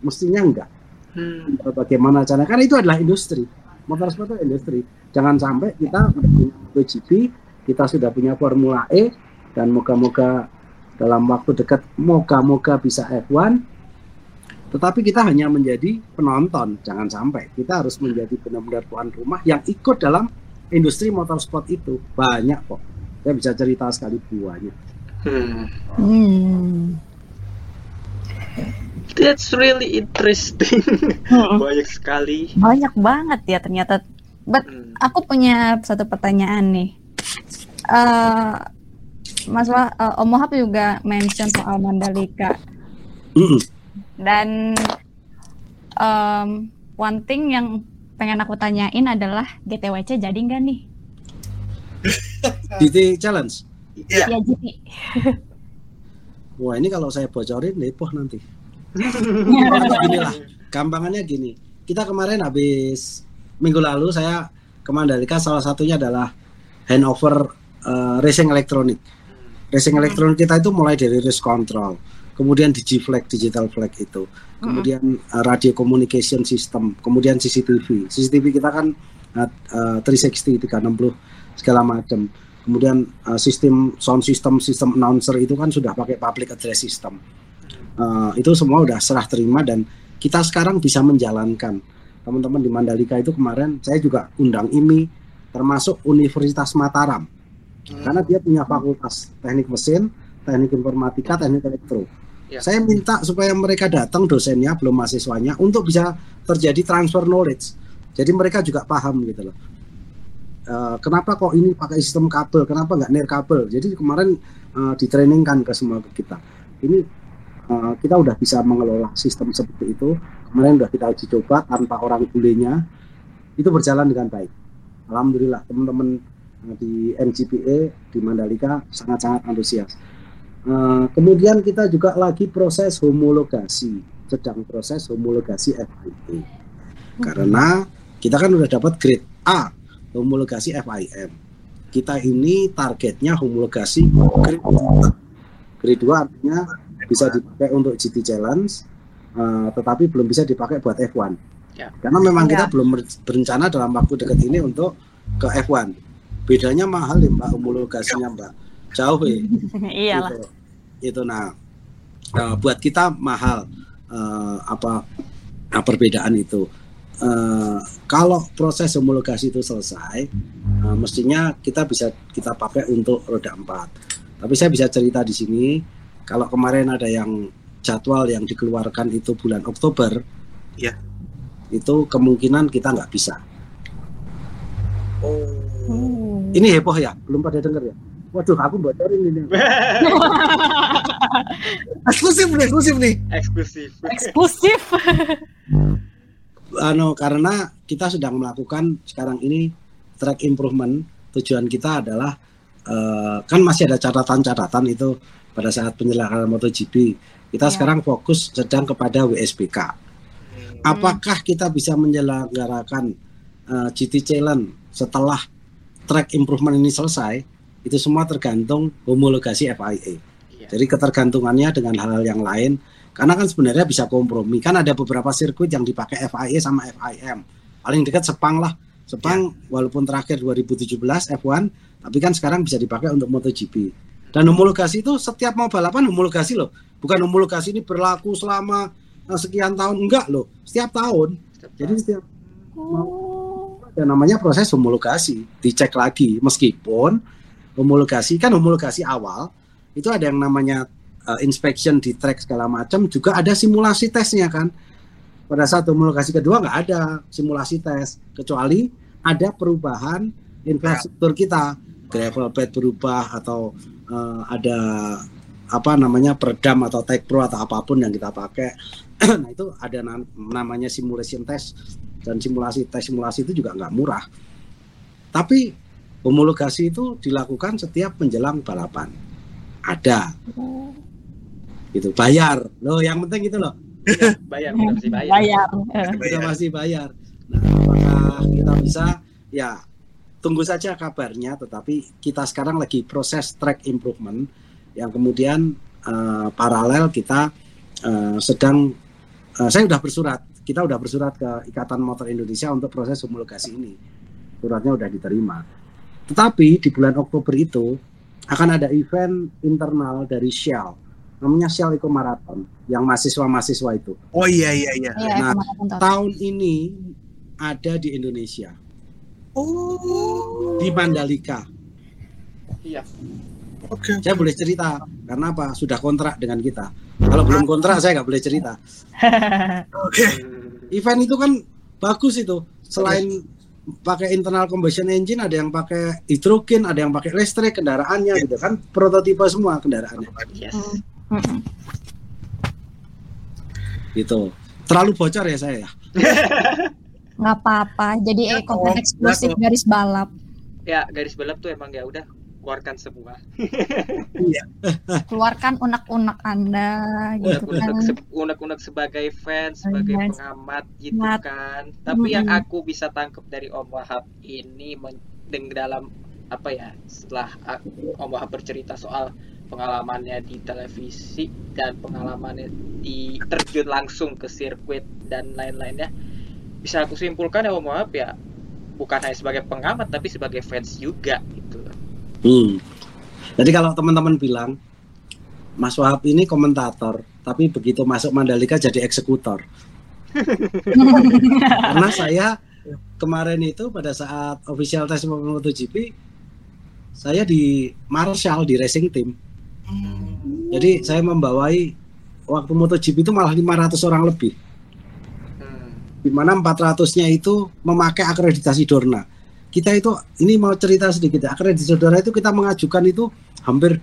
Mestinya enggak Hmm. bagaimana caranya? Karena itu adalah industri. Motorsport itu industri. Jangan sampai kita punya MotoGP kita sudah punya Formula E dan moga-moga dalam waktu dekat moga-moga bisa F1 tetapi kita hanya menjadi penonton. Jangan sampai. Kita harus menjadi benar-benar tuan rumah yang ikut dalam industri motorsport itu. Banyak kok saya bisa cerita sekali buahnya Hmm. Hmm. That's really interesting. Hmm. Banyak sekali. Banyak banget ya ternyata. But Hmm. aku punya satu pertanyaan nih. Eh Mas Wah, eh, Om Wahab juga mention soal Mandalika dan em, one thing yang pengen aku tanyain adalah GTWC jadi nggak nih? GT Challenge Iya. Ya jadi. wah ini kalau saya bocorin lepoh nanti gini lah, gampangannya gini. Kita kemarin habis minggu lalu saya ke Mandalika salah satunya adalah handover eh, racing elektronik. Racing elektronik kita itu mulai dari race control, kemudian digi flag, digital flag itu, kemudian eh, radio communication system, kemudian CCTV. CCTV kita kan eh, 360, 360 segala macam. Kemudian eh, sistem sound system, sistem announcer itu kan sudah pakai public address system. Eh, itu semua udah serah terima dan kita sekarang bisa menjalankan teman-teman di Mandalika itu kemarin saya juga undang IMI termasuk Universitas Mataram karena dia punya fakultas teknik mesin, teknik informatika, teknik elektro. Ya. Saya minta supaya mereka datang dosennya belum mahasiswanya untuk bisa terjadi transfer knowledge. Jadi mereka juga paham gitu loh. Eh, kenapa kok ini pakai sistem kabel? Kenapa nggak nir kabel? Jadi kemarin eh, ditrainingkan ke semua kita. Ini Uh, kita udah bisa mengelola sistem seperti itu. Kemarin udah kita uji coba tanpa orang bulenya, itu berjalan dengan baik. Alhamdulillah teman-teman uh, di MGPA di Mandalika sangat-sangat antusias. Uh, kemudian kita juga lagi proses homologasi, sedang proses homologasi FIA. Karena kita kan udah dapat grade A, homologasi FIM. Kita ini targetnya homologasi grade 2. Grade 2 artinya bisa dipakai untuk GT Challenge, uh, tetapi belum bisa dipakai buat F1. Ya. Karena memang Ya. kita belum ber- berencana dalam waktu dekat ini untuk ke F1. Bedanya mahal ya Mbak homologasinya Mbak, jauh ya. Iyalah. Itu, itu nah uh, buat kita mahal uh, apa nah, perbedaan itu. Uh, kalau proses homologasi itu selesai, uh, mestinya kita bisa kita pakai untuk roda 4. Tapi saya bisa cerita di sini, kalau kemarin ada yang jadwal yang dikeluarkan itu bulan Oktober, Iya. itu kemungkinan kita nggak bisa. Oh. Hmm. Ini heboh ya, belum pada denger ya. Waduh, aku bocorin ini. eksklusif nih, eksklusif nih. Eksklusif. Eksklusif. Ano, karena kita sedang melakukan sekarang ini track improvement. Tujuan kita adalah eh, kan masih ada catatan-catatan itu pada saat penyelenggaraan MotoGP. Kita Ya. sekarang fokus sedang kepada WSBK. Hmm. Apakah kita bisa menyelenggarakan eh, GT Challenge setelah track improvement ini selesai itu semua tergantung homologasi FIA. Iya. Jadi ketergantungannya dengan hal-hal yang lain karena kan sebenarnya bisa kompromi. Kan ada beberapa sirkuit yang dipakai FIA sama FIM. Paling dekat Sepang lah. Sepang walaupun terakhir 2017 F1, tapi kan sekarang bisa dipakai untuk MotoGP. Dan homologasi itu setiap mau balapan homologasi loh. Bukan homologasi ini berlaku selama eh, sekian tahun enggak loh. Setiap tahun. Jadi setiap Oh. ada namanya proses homologasi, dicek lagi meskipun homologasi kan homologasi awal itu ada yang namanya uh, inspection di track segala macam juga ada simulasi tesnya kan. Pada saat homologasi kedua nggak ada simulasi tes kecuali ada perubahan infrastruktur kita, gravel bed berubah atau uh, ada apa namanya peredam atau tag pro atau apa pun yang kita pakai. nah itu ada na- namanya simulation test dan simulasi tes simulasi itu juga nggak murah. Tapi homologasi itu dilakukan setiap menjelang balapan. Ada gitu. Bayar. Loh yang penting itu loh. Bayar udah mesti bayar. Bayar. Kita Bayar. masih bayar. Nah apakah kita bisa? Ya tunggu saja kabarnya tetapi kita sekarang lagi proses track improvement. Yang kemudian eh, paralel kita eh, sedang eh, saya sudah bersurat. Kita sudah bersurat ke Ikatan Motor Indonesia untuk proses homologasi ini. Suratnya sudah diterima. Tetapi di bulan Oktober itu akan ada event internal dari Shell namanya Shell Eco Marathon yang mahasiswa-mahasiswa itu Oh iya iya iya. Iya, Nah, tahun ini ada di Indonesia Oh. di Mandalika. Iya. Oke. Saya boleh cerita karena apa? Sudah kontrak dengan kita. Kalau belum kontrak saya nggak boleh cerita. Oke. Event itu kan bagus itu. Selain pakai internal combustion engine, ada yang pakai hidrogen, ada yang pakai listrik kendaraannya gitu kan. Prototipe semua kendaraannya Yes. Mm-mm. gitu. Terlalu bocor ya saya ya. nggak apa-apa jadi Ya, eh, konten kok. eksklusif garis balap Ya garis balap tuh emang ya udah keluarkan semua. keluarkan unek-unek anda gitu kan Unek-unek se- unek-unek sebagai fans, sebagai Fans. pengamat gitu Pengamat. kan. Tapi yang Mm-mm. aku bisa tangkap dari Om Wahab ini men- deng- dalam apa ya setelah Om Wahab bercerita soal pengalamannya di televisi dan pengalamannya di terjun langsung ke sirkuit dan lain-lainnya bisa aku simpulkan ya Om Wahab ya bukan hanya sebagai pengamat tapi sebagai fans juga gitu. Hmm. Jadi kalau teman-teman bilang Mas Wahab ini komentator, tapi begitu masuk Mandalika jadi eksekutor. Karena saya kemarin itu pada saat official test MotoGP saya di Marshall di racing team. Jadi saya membawai waktu MotoGP itu malah 500 orang lebih. Hmm. Di mana 400-nya itu memakai akreditasi Dorna. Kita itu ini mau cerita sedikit ya. Akreditasi Dorna itu kita mengajukan itu hampir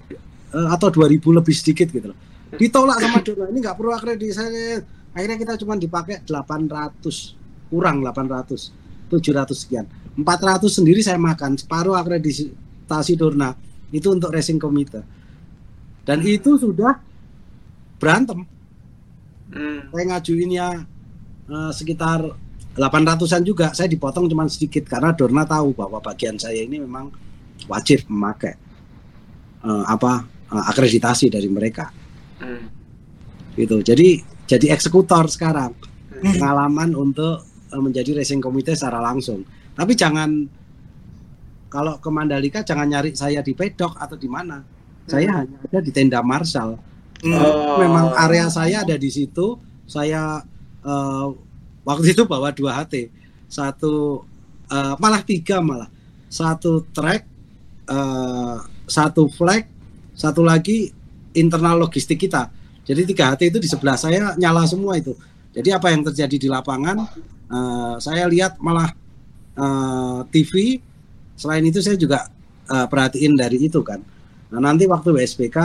eh, atau 2000 lebih sedikit gitu loh. Ditolak sama Dorna. Ini nggak perlu akreditasi. Akhirnya kita cuma dipakai 800 kurang 800 700 sekian 400 sendiri saya makan separuh akreditasi Dorna itu untuk racing komite dan itu sudah berantem. Hmm. saya ngajuinnya eh, sekitar 800-an juga. Saya dipotong cuma sedikit karena Dorna tahu bahwa bagian saya ini memang wajib memakai eh, apa eh, akreditasi dari mereka. Hmm. gitu. Jadi jadi eksekutor sekarang. Hmm. pengalaman untuk eh, menjadi racing komite secara langsung. Tapi jangan kalau ke Mandalika jangan nyari saya di pedok atau di mana saya hanya ada di tenda Marshall Hmm. Oh. memang area saya ada di situ. Saya eh, waktu itu bawa dua HT, satu eh, malah tiga malah, satu track, eh, satu flag, satu lagi internal logistik kita. Jadi tiga HT itu di sebelah saya nyala semua itu. Jadi apa yang terjadi di lapangan, eh, saya lihat malah eh, TV. Selain itu saya juga eh, perhatiin dari itu kan. Nah nanti waktu WSBK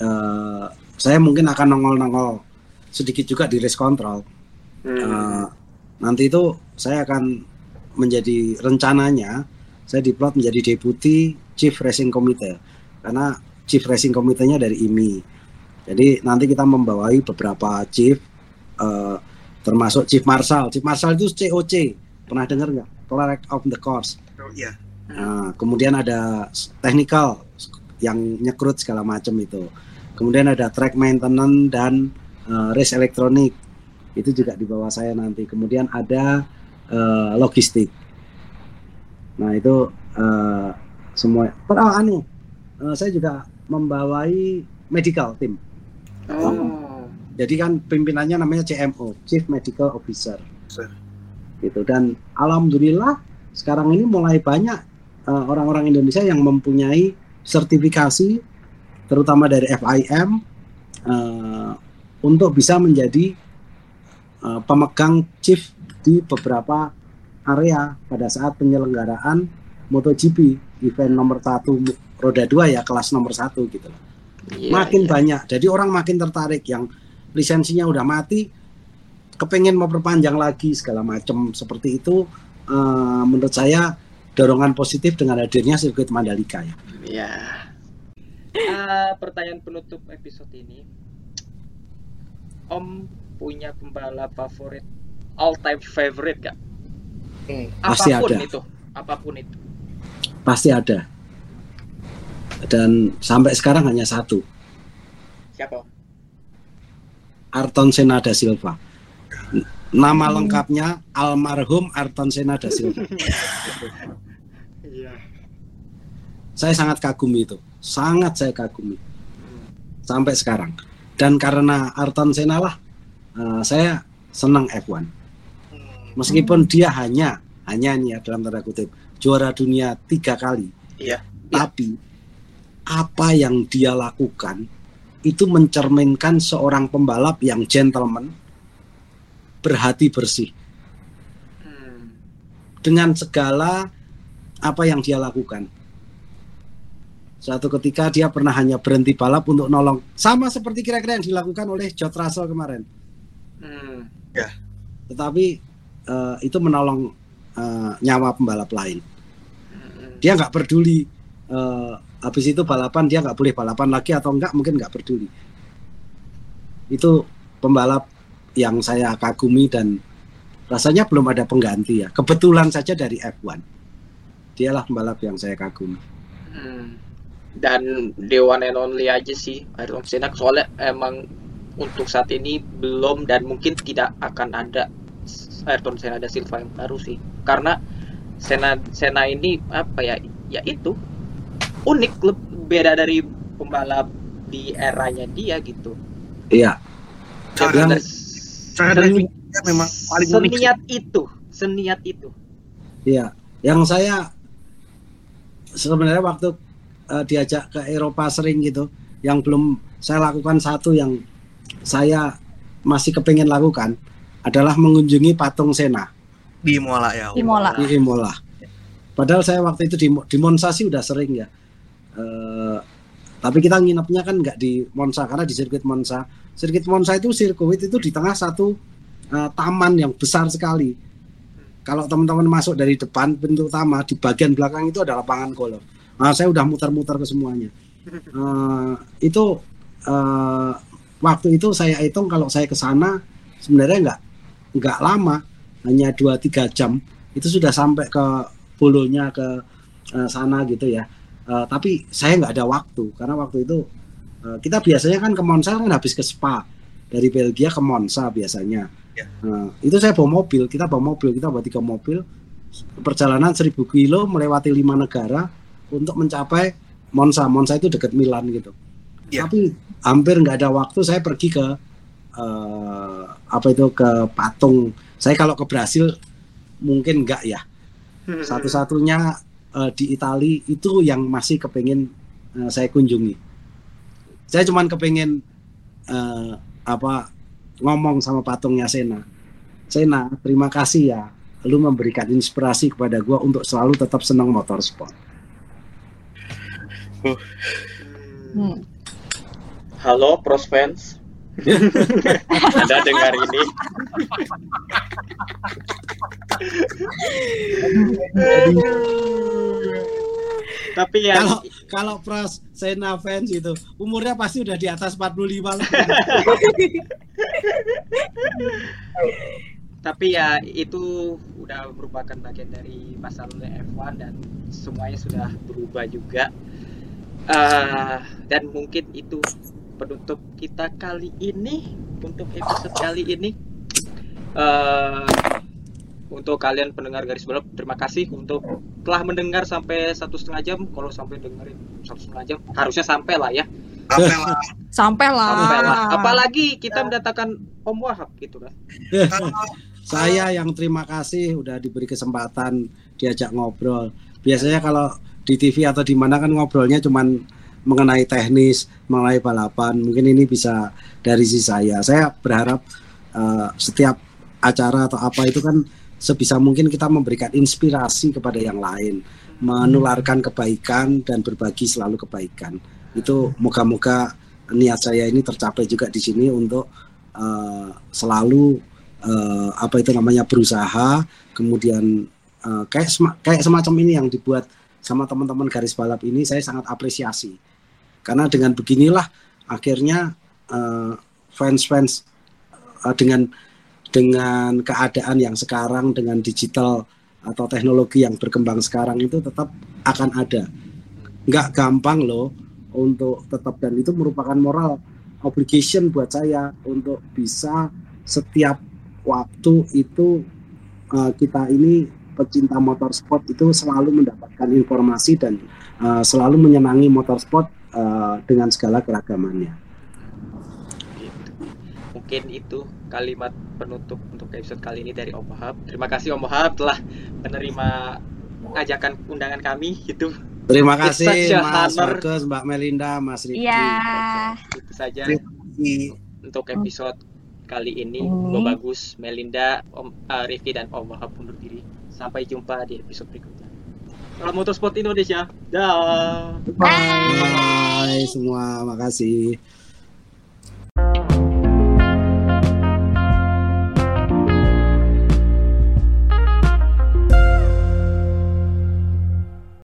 eh, saya mungkin akan nongol-nongol sedikit juga di race control. Hmm. Eh, nanti itu saya akan menjadi rencananya saya diplot menjadi deputi chief racing committee karena chief racing committee-nya dari IMI. Jadi nanti kita membawai beberapa chief eh, termasuk chief marshal. Chief marshal itu COC. Pernah dengar nggak? clerk of the course. Oh, iya. Nah, kemudian ada technical yang nyekrut segala macam itu. Kemudian ada track maintenance dan eh, race elektronik. Itu juga di bawah saya nanti. Kemudian ada eh, logistik. Nah, itu eh, semua. Oh, anu, eh, saya juga membawai medical team. Oh. Jadi kan pimpinannya namanya CMO, Chief Medical Officer. Sir. Gitu dan alhamdulillah sekarang ini mulai banyak orang-orang Indonesia yang mempunyai sertifikasi terutama dari FIM eh, untuk bisa menjadi eh, pemegang chief di beberapa area pada saat penyelenggaraan MotoGP event nomor satu roda dua ya kelas nomor satu gitu loh Iya, makin iya. banyak. Jadi orang makin tertarik yang lisensinya udah mati, kepengen mau perpanjang lagi segala macam seperti itu. eh, menurut saya dorongan positif dengan hadirnya sirkuit Mandalika ya. Iya. Ah, pertanyaan penutup episode ini. Om punya pembalap favorit, all time favorite gak? Hmm. Pasti Apa pun ada. itu, apa pun itu. Pasti ada. Dan sampai sekarang hanya satu, Siapa? Arton Senna da Silva. Nama lengkapnya almarhum Arton Senna da Silva. Saya sangat kagumi itu, sangat saya kagumi sampai sekarang. Dan karena Arton Senna lah, eh, saya senang F1. Hmm. Meskipun dia hanya hanya nih ya dalam tanda kutip juara dunia tiga kali, Iya. tapi apa yang dia lakukan itu mencerminkan seorang pembalap yang gentleman, berhati bersih Hmm. dengan segala apa yang dia lakukan. Suatu ketika dia pernah hanya berhenti balap untuk nolong, sama seperti kira-kira yang dilakukan oleh George Russell kemarin. Hmm. Tetapi eh, itu menolong eh, nyawa pembalap lain. Hmm. dia nggak peduli eh, habis itu balapan dia nggak boleh balapan lagi atau enggak mungkin nggak peduli itu pembalap yang saya kagumi dan rasanya belum ada pengganti ya kebetulan saja dari F1 dialah pembalap yang saya kagumi Hmm. Dan the one and only aja sih Ayrton Senna soalnya emang untuk saat ini belum dan mungkin tidak akan ada Ayrton Senna da Silva yang baru sih karena Senna Senna ini apa ya ya itu unik beda dari pembalap di eranya dia gitu. iya Cara, cara memang paling unik. sih. seniat itu, seniat itu. iya yang saya sebenarnya waktu eh, diajak ke Eropa sering gitu yang belum saya lakukan satu yang saya masih kepengen lakukan adalah mengunjungi patung Sena di Mola ya. Di Mola. di Imola. Padahal saya waktu itu di, di Monza sih udah sering ya. Eh, tapi kita nginepnya kan nggak di Monza karena di sirkuit Monza. Sirkuit Monza itu sirkuit itu di tengah satu eh, taman yang besar sekali. Kalau teman-teman masuk dari depan pintu utama di bagian belakang itu ada lapangan golf. Nah, saya udah muter-muter ke semuanya. Eh, itu eh, waktu itu saya hitung kalau saya ke sana sebenarnya nggak nggak lama, hanya 2-3 jam itu sudah sampai ke bolonya ke eh, sana gitu ya. Eh, tapi saya nggak ada waktu karena waktu itu eh, kita biasanya kan ke Monza kan habis ke Spa dari Belgia ke Monza biasanya. Ya. Eh, itu saya bawa mobil, kita bawa mobil, kita bawa tiga mobil perjalanan 1000 kilo melewati lima negara untuk mencapai Monza. Monza itu dekat Milan gitu. Ya. Tapi hampir nggak ada waktu saya pergi ke eh, apa itu ke patung. Saya kalau ke Brasil mungkin nggak ya satu-satunya eh, di Itali itu yang masih kepengen eh, saya kunjungi. Saya cuman kepengen eh, apa ngomong sama patungnya Sena. Sena, terima kasih ya. Lu memberikan inspirasi kepada gua untuk selalu tetap senang motorsport. Hmm. Halo pros fans. Anda dengar ini? Tapi ya Kalau kalau Pras Sena fans itu umurnya pasti udah di atas 45 lah. tapi ya itu udah udah merupakan bagian dari masa lalu F1 dan semuanya sudah berubah juga. Eh, dan mungkin itu penutup kita kali ini untuk episode kali ini. Eh, untuk kalian pendengar garis balap, terima kasih untuk telah mendengar sampai satu setengah jam. Kalau sampai dengerin satu setengah jam, harusnya sampai lah ya. Lah? Sampai lah. Sampai lah. Apalagi kita mendatangkan Om Wahab gitu kan. Saya yang terima kasih udah diberi kesempatan diajak ngobrol. Biasanya kalau di TV atau di mana kan ngobrolnya cuman mengenai teknis, mengenai balapan. Mungkin ini bisa dari sisi saya. Saya berharap eh, setiap acara atau apa itu kan sebisa mungkin kita memberikan inspirasi kepada yang lain, menularkan kebaikan dan berbagi selalu kebaikan. Itu moga-moga niat saya ini tercapai juga di sini untuk eh, selalu eh, apa itu namanya berusaha, kemudian eh, kayak sema- kayak semacam ini yang dibuat sama teman-teman garis balap ini saya sangat apresiasi. Karena dengan beginilah akhirnya eh, fans-fans eh, dengan dengan keadaan yang sekarang dengan digital atau teknologi yang berkembang sekarang itu tetap akan ada. Nggak gampang loh untuk tetap dan itu merupakan moral obligation buat saya untuk bisa setiap waktu itu eh, kita ini pecinta motorsport itu selalu mendapatkan informasi dan eh, selalu menyenangi motorsport eh, dengan segala keragamannya. Mungkin itu kalimat penutup untuk episode kali ini dari Om Wahab. Terima kasih Om Wahab telah menerima ajakan undangan kami gitu. Terima It's kasih such a Mas. Markus, Mbak Melinda, Mas Riki. Iya. Itu saja untuk episode kali ini. Gue bagus, Melinda, Om eh, Rifki dan Om Wahab undur diri. Sampai jumpa di episode berikutnya. Salam motorsport Indonesia. Dah. Bye. Bye. Bye semua, makasih.